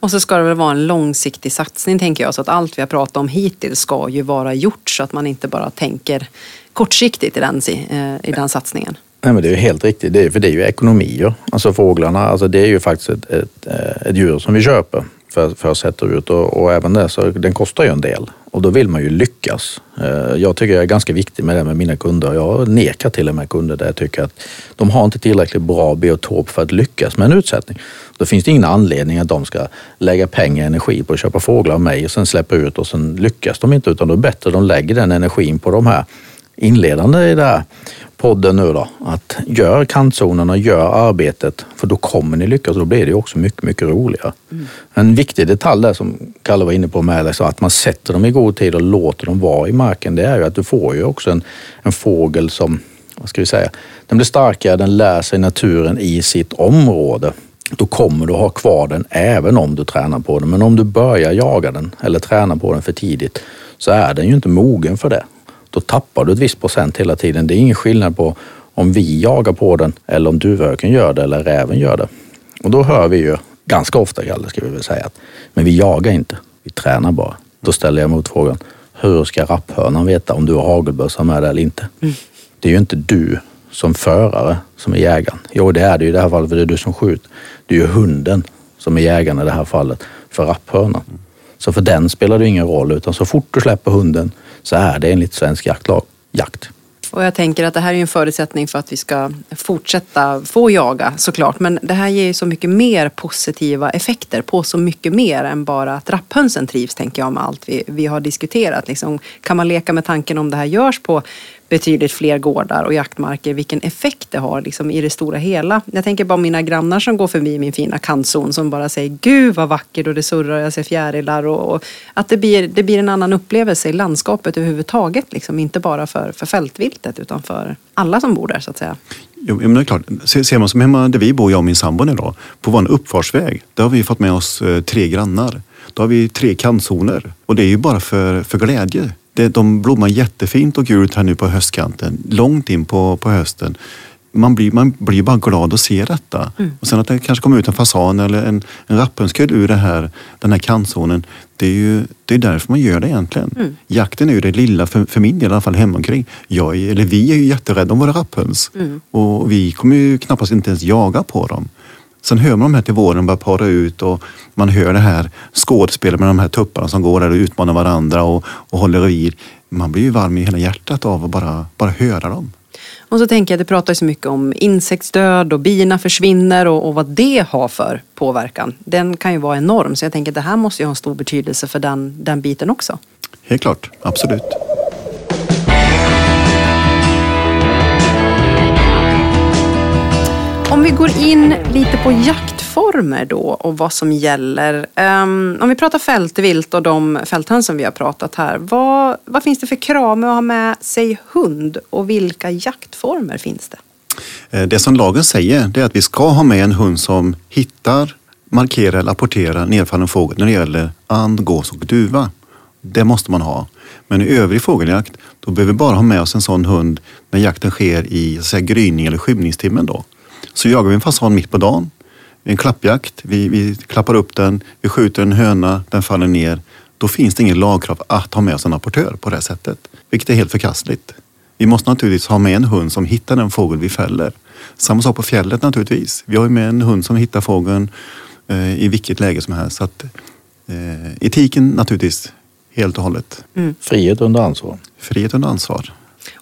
Och så ska det väl vara en långsiktig satsning tänker jag. Så att allt vi har pratat om hittills ska ju vara gjort så att man inte bara tänker kortsiktigt i den, eh, i den satsningen. Nej, men det är ju helt riktigt, det är, för det är ju ekonomier. Alltså fåglarna, alltså det är ju faktiskt ett, ett, eh, ett djur som vi köper för, för att sätta ut och, och även det, så den kostar ju en del. Och då vill man ju lyckas. Eh, jag tycker jag är ganska viktig med det med mina kunder. Jag nekar till och med kunder där jag tycker att de har inte tillräckligt bra biotop för att lyckas med en utsättning. Då finns det ingen anledning att de ska lägga pengar och energi på att köpa fåglar av mig och sen släppa ut och sen lyckas de inte. Utan då är det bättre att de lägger den energin på de här inledande i den här podden nu då. Att gör kantzonerna, gör arbetet för då kommer ni lyckas och då blir det också mycket, mycket roligare. Mm. En viktig detalj där som Kalle var inne på med liksom att man sätter dem i god tid och låter dem vara i marken. Det är ju att du får ju också en, en fågel som, vad ska vi säga, den blir starkare, den lär sig naturen i sitt område. Då kommer du ha kvar den även om du tränar på den. Men om du börjar jaga den eller träna på den för tidigt så är den ju inte mogen för det då tappar du ett visst procent hela tiden. Det är ingen skillnad på om vi jagar på den eller om duvhöken gör det eller räven gör det. Och då hör vi ju ganska ofta, Kalle, ska vi väl säga, att men vi jagar inte, vi tränar bara. Då ställer jag motfrågan, hur ska rapphörnan veta om du har hagelbössa med dig eller inte? Mm. Det är ju inte du som förare som är jägaren. Jo, det är det ju i det här fallet för det är du som skjuter. Det är ju hunden som är jägaren i det här fallet för rapphörnan. Så för den spelar det ingen roll utan så fort du släpper hunden så är det enligt svensk jaktlag jakt. Och jag tänker att det här är en förutsättning för att vi ska fortsätta få jaga såklart. Men det här ger ju så mycket mer positiva effekter på så mycket mer än bara att rapphönsen trivs tänker jag med allt vi, vi har diskuterat. Liksom, kan man leka med tanken om det här görs på betydligt fler gårdar och jaktmarker, vilken effekt det har liksom, i det stora hela. Jag tänker bara mina grannar som går förbi min fina kantzon som bara säger Gud vad vackert och det surrar och jag ser fjärilar och, och, att det blir, det blir en annan upplevelse i landskapet överhuvudtaget. Liksom, inte bara för, för fältviltet utan för alla som bor där så att säga. Jo, men det är klart. Ser man som hemma där vi bor, jag och min sambo nu då, på vår uppfartsväg, där har vi fått med oss eh, tre grannar. Då har vi tre kantzoner och det är ju bara för, för glädje. Det, de blommar jättefint och gult här nu på höstkanten. Långt in på, på hösten. man blir, man blir bara glad att se detta. Och sen att det kanske kommer ut en fasan eller en, en rapphundskull ur det här, den här kantzonen. Det är ju det är därför man gör det egentligen. Jakten är ju det lilla, för, för min del i alla fall hemomkring. Jag är, eller vi är ju jätterädda om våra rapphöns. Och vi kommer ju knappast inte ens jaga på dem. Sen hör man de här till våren börja para ut och man hör det här skådespelet med de här tupparna som går där och utmanar varandra och, och håller revir. Man blir ju varm i hela hjärtat av att bara, bara höra dem. Och så tänker jag, det pratar ju så mycket om insektsdöd och bina försvinner och, och vad det har för påverkan. Den kan ju vara enorm, så jag tänker att det här måste ju ha en stor betydelse för den, den biten också. Helt klart, absolut. Om vi går in lite på jaktformer då och vad som gäller. Ehm, om vi pratar fältvilt och de fälthöns som vi har pratat här. Vad, vad finns det för krav med att ha med sig hund och vilka jaktformer finns det? Eh, det som lagen säger det är att vi ska ha med en hund som hittar, markerar eller apporterar nedfallen fågel när det gäller and, gås och duva. Det måste man ha. Men i övrig fågeljakt då behöver vi bara ha med oss en sån hund när jakten sker i så att säga, gryning eller skymningstimmen. Då. Så jagar vi en fasan mitt på dagen, en klappjakt, vi, vi klappar upp den, vi skjuter en höna, den faller ner. Då finns det ingen lagkrav att ha med oss en apportör på det sättet, vilket är helt förkastligt. Vi måste naturligtvis ha med en hund som hittar den fågel vi fäller. Samma sak på fjället naturligtvis. Vi har ju med en hund som hittar fågeln eh, i vilket läge som helst. Så att, eh, etiken naturligtvis helt och hållet. Frihet under ansvar. Frihet under ansvar.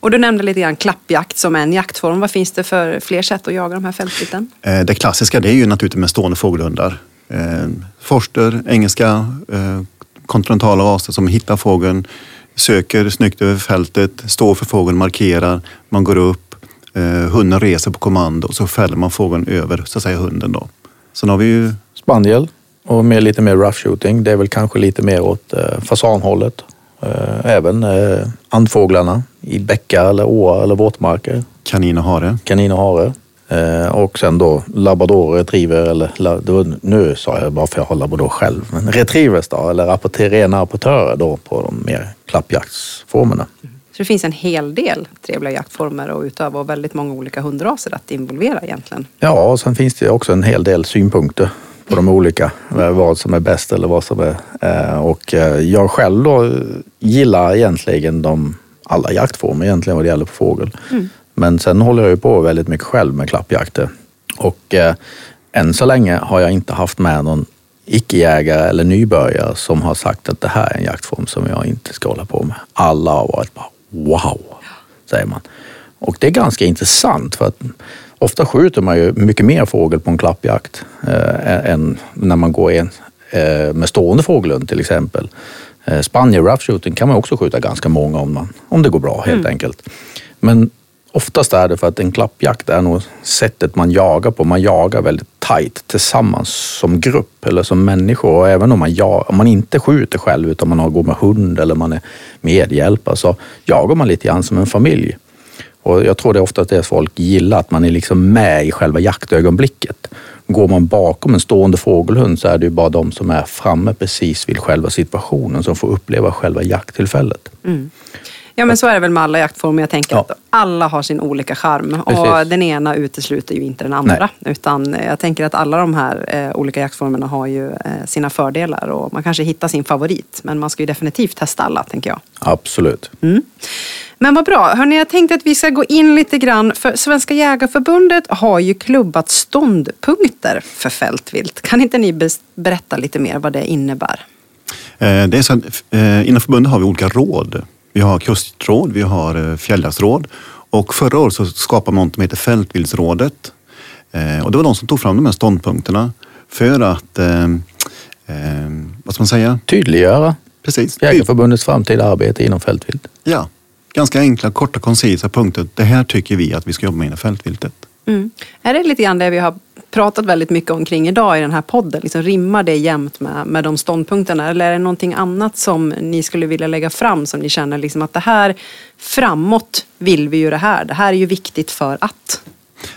Och du nämnde lite grann klappjakt som en jaktform. Vad finns det för fler sätt att jaga de här fältviten? Eh, det klassiska det är ju naturligtvis med stående fågelhundar. Eh, forster, engelska, eh, kontinentala raser som hittar fågeln, söker snyggt över fältet, står för fågeln, markerar, man går upp, hunden reser på kommando och så fäller man fågeln över så att säga hunden då. Sen har vi ju Spaniel och med lite mer rough shooting. Det är väl kanske lite mer åt fasanhållet. Eh, även eh, andfåglarna i bäckar eller åar eller våtmarker. kanin och hare. Kanin och hare. Eh, och sen då labrador, retriever eller nu sa jag bara för jag har labrador själv. Men retrievers då eller rena rapportörer då på de mer klappjaktsformerna. Så det finns en hel del trevliga jaktformer att utöva och väldigt många olika hundraser att involvera egentligen. Ja, och sen finns det också en hel del synpunkter på de olika, eh, vad som är bäst eller vad som är... eh, Och eh, jag själv då gillar egentligen de alla jaktformer egentligen vad det gäller på fågel. Men sen håller jag ju på väldigt mycket själv med klappjakter. Och eh, än så länge har jag inte haft med någon icke-jägare eller nybörjare som har sagt att det här är en jaktform som jag inte ska hålla på med. Alla har varit bara wow, säger man. Och det är ganska intressant för att ofta skjuter man ju mycket mer fågel på en klappjakt eh, än när man går en, eh, med stående fågelhund till exempel. Eh, Spanier rough shooting kan man också skjuta ganska många om, man, om det går bra helt enkelt. Men oftast är det för att en klappjakt är nog sättet man jagar på. Man jagar väldigt tajt tillsammans som grupp eller som människor. Och även om man, ja, om man inte skjuter själv utan man har- går med hund eller man är medhjälpare så jagar man lite grann som en familj. Och jag tror det är ofta det folk gillar, att man är liksom med i själva jaktögonblicket. Går man bakom en stående fågelhund så är det ju bara de som är framme precis vid själva situationen som får uppleva själva jakttillfället. Mm. Ja men så är det väl med alla jaktformer. Jag tänker Ja. att alla har sin olika charm. Och Precis. den ena utesluter ju inte den andra. Utan eh, jag tänker att alla de här eh, olika jaktformerna har ju eh, sina fördelar. Och man kanske hittar sin favorit. Men man ska ju definitivt testa alla, tänker jag. Absolut. Men vad bra. Hörrni, jag tänkte att vi ska gå in lite grann. För Svenska Jägarförbundet har ju klubbat ståndpunkter för fältvilt. Kan inte ni berätta lite mer vad det innebär? Eh, Det är så att, eh, inom förbundet har vi olika råd. Vi har kustråd, vi har eh, fjälljaktsråd och förra året så skapade man något som heter Fältvildsrådet. Eh, Och det var de som tog fram de här ståndpunkterna för att, eh, eh, vad ska man säga? Tydliggöra Precis. Jägarförbundets framtida arbete inom fältvilt. Ja, ganska enkla, korta, koncisa punkter. Det här tycker vi att vi ska jobba med inom fältviltet. Mm. Är det lite grann det vi har pratat väldigt mycket omkring idag i den här podden? Liksom rimmar det jämt med, med de ståndpunkterna? Eller är det någonting annat som ni skulle vilja lägga fram som ni känner liksom att det här framåt vill vi ju det här. Det här är ju viktigt för att.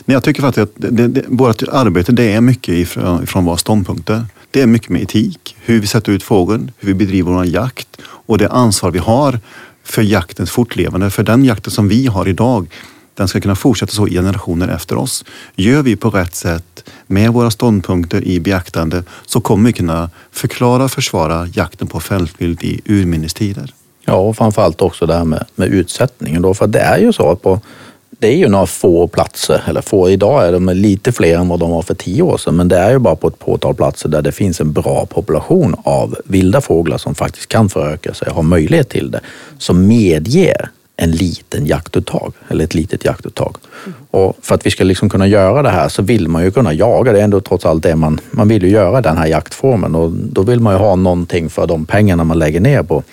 Men jag tycker faktiskt att det, det, det, vårt arbete det är mycket ifrån, ifrån våra ståndpunkter. Det är mycket med etik, hur vi sätter ut fågeln, hur vi bedriver vår jakt och det ansvar vi har för jaktens fortlevande. För den jakten som vi har idag, den ska kunna fortsätta så i generationer efter oss. Gör vi på rätt sätt med våra ståndpunkter i beaktande så kommer vi kunna förklara och försvara jakten på fältvilt i urminnes tider. Ja, och framförallt också det här med, med utsättningen då, för det är ju så att på det är ju några få platser, eller få, idag är de lite fler än vad de var för tio år sedan, men det är ju bara på ett påtal platser där det finns en bra population av vilda fåglar som faktiskt kan föröka sig, har möjlighet till det, som medger en liten jaktuttag eller ett litet jaktuttag. Mm. Och för att vi ska liksom kunna göra det här så vill man ju kunna jaga. Det är ändå trots allt det man, man vill ju göra den här jaktformen och då vill man ju ha någonting för de pengarna man lägger ner på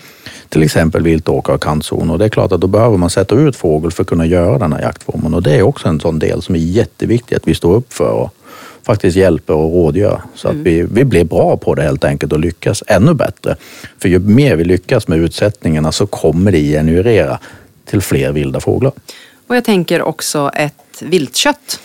till exempel viltåkrar och kantzon. Och det är klart att då behöver man sätta ut fågel för att kunna göra den här jaktformen. Och det är också en sån del som är jätteviktig att vi står upp för och faktiskt hjälper och rådgör. Så mm. att vi, vi blir bra på det helt enkelt och lyckas ännu bättre. För ju mer vi lyckas med utsättningarna så kommer det generera till fler vilda fåglar. Och jag tänker också ett viltkött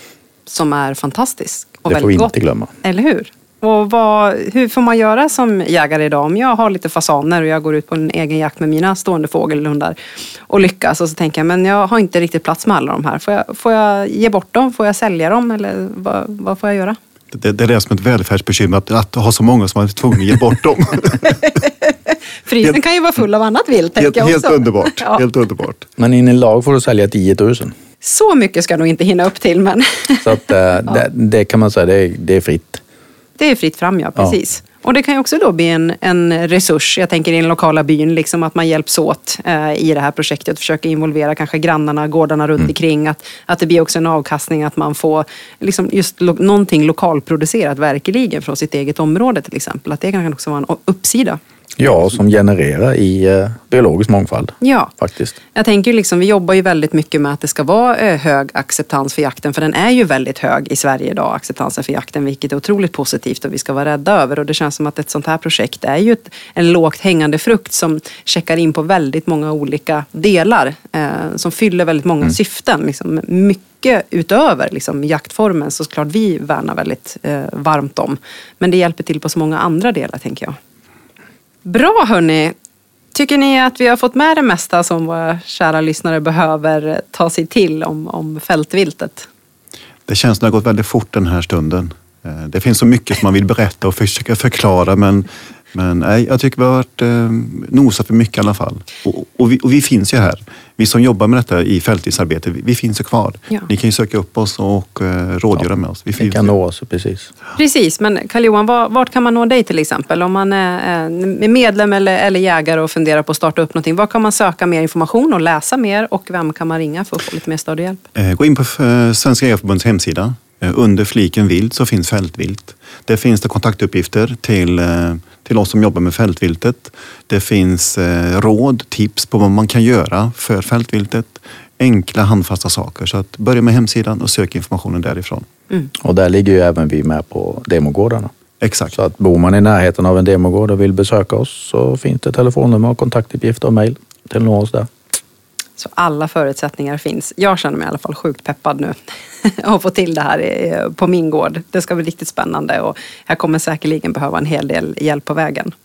som är fantastiskt och det väldigt gott. Det får vi inte glömma. Eller hur? Och vad, hur får man göra som jägare idag? Om jag har lite fasaner och jag går ut på en egen jakt med mina stående fågelhundar och lyckas och så tänker jag, men jag har inte riktigt plats med alla de här. Får jag, får jag ge bort dem? Får jag sälja dem? Eller vad, vad får jag göra? Det, det är det som ett välfärdsbekymmer, att, att ha så många som man är tvungen att ge bort dem. Frysen kan ju vara full av annat vilt. Helt, jag helt, underbart. Ja. helt underbart. Men in i lag får du sälja 10 000. Så mycket ska nog inte hinna upp till. Men... Så att, äh, ja. det, det, kan man säga, det är, det är fritt. Det är fritt fram, ja. Precis. Ja. Och det kan ju också då bli en, en resurs, jag tänker i den lokala byn, liksom att man hjälps åt eh, i det här projektet. Försöker involvera kanske grannarna, gårdarna runt mm. omkring. Att, att det blir också en avkastning, att man får liksom just lo, någonting lokalproducerat verkligen från sitt eget område till exempel. Att det kan också vara en uppsida. Ja, som genererar i eh, biologisk mångfald. Ja, faktiskt. jag tänker liksom, vi jobbar ju väldigt mycket med att det ska vara eh, hög acceptans för jakten, för den är ju väldigt hög i Sverige idag, acceptansen för jakten, vilket är otroligt positivt och vi ska vara rädda över. Och det känns som att ett sånt här projekt är ju ett, en lågt hängande frukt som checkar in på väldigt många olika delar, eh, som fyller väldigt många mm. syften. Liksom, mycket utöver liksom, jaktformen så klart vi värnar väldigt eh, varmt om. Men det hjälper till på så många andra delar, tänker jag. Bra hörni! Tycker ni att vi har fått med det mesta som våra kära lyssnare behöver ta sig till om, om fältviltet? Det känns som det har gått väldigt fort den här stunden. Eh, det finns så mycket som man vill berätta och försöka förklara men men nej, jag tycker vi har varit eh, nosat för mycket i alla fall. Och, och, vi, och, vi, finns ju här. Vi som jobbar med detta i fältidsarbete, vi, vi finns ju kvar. Ja. Ni kan ju söka upp oss och eh, rådgöra ja, med oss. Vi, vi kan nå oss, precis. Precis, men Karl-Johan, vart kan man nå dig till exempel? Om man är medlem eller, eller jägare och funderar på att starta upp någonting. Var kan man söka mer information och läsa mer och vem kan man ringa för att få lite mer stöd och hjälp? Eh, gå in på eh, Svenska Jägareförbundets hemsida. Eh, under fliken vilt så finns fältvilt. Där finns det kontaktuppgifter till eh, till oss som jobbar med fältviltet. Det finns eh, råd, tips på vad man kan göra för fältviltet. Enkla handfasta saker. Så att börja med hemsidan och sök informationen därifrån. Mm. Och där ligger ju även vi med på demogårdarna. Exakt. Så att bor man i närheten av en demogård och vill besöka oss så finns det telefonnummer kontaktuppgifter och mejl till nå oss där. Så alla förutsättningar finns. Jag känner mig i alla fall sjukt peppad nu att få till det här på min gård. Det ska bli riktigt spännande och jag kommer säkerligen behöva en hel del hjälp på vägen.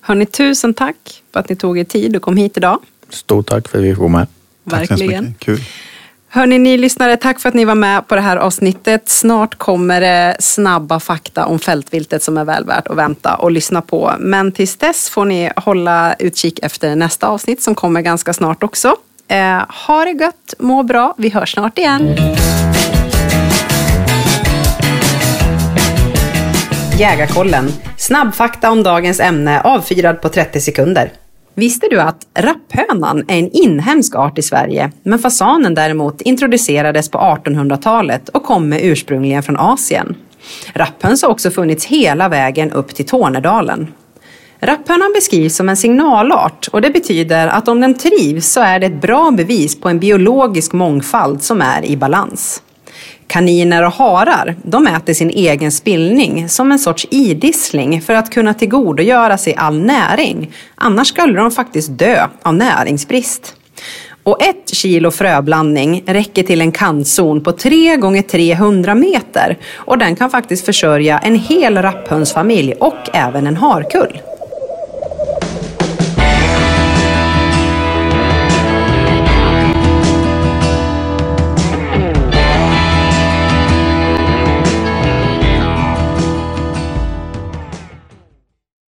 Hörni, tusen tack för att ni tog er tid och kom hit idag. Stort tack för att vi fick vara med. Verkligen. Kul. Hörni, ni lyssnare, tack för att ni var med på det här avsnittet. Snart kommer det snabba fakta om fältviltet som är väl värt att vänta och lyssna på. Men tills dess får ni hålla utkik efter nästa avsnitt som kommer ganska snart också. Eh, ha det gött, må bra. Vi hörs snart igen. Jägarkollen. Snabbfakta om dagens ämne avfyrad på 30 sekunder. Visste du att rapphönan är en inhemsk art i Sverige, men fasanen däremot introducerades på 1800-talet och kommer ursprungligen från Asien. Rapphöns har också funnits hela vägen upp till Tornedalen. Rapphönan beskrivs som en signalart och det betyder att om den trivs så är det ett bra bevis på en biologisk mångfald som är i balans. Kaniner och harar, de äter sin egen spillning som en sorts idissling för att kunna tillgodogöra sig all näring. Annars skulle de faktiskt dö av näringsbrist. Och ett kilo fröblandning räcker till en kantzon på 3 gånger 300 meter och den kan faktiskt försörja en hel rapphönsfamilj och även en harkull.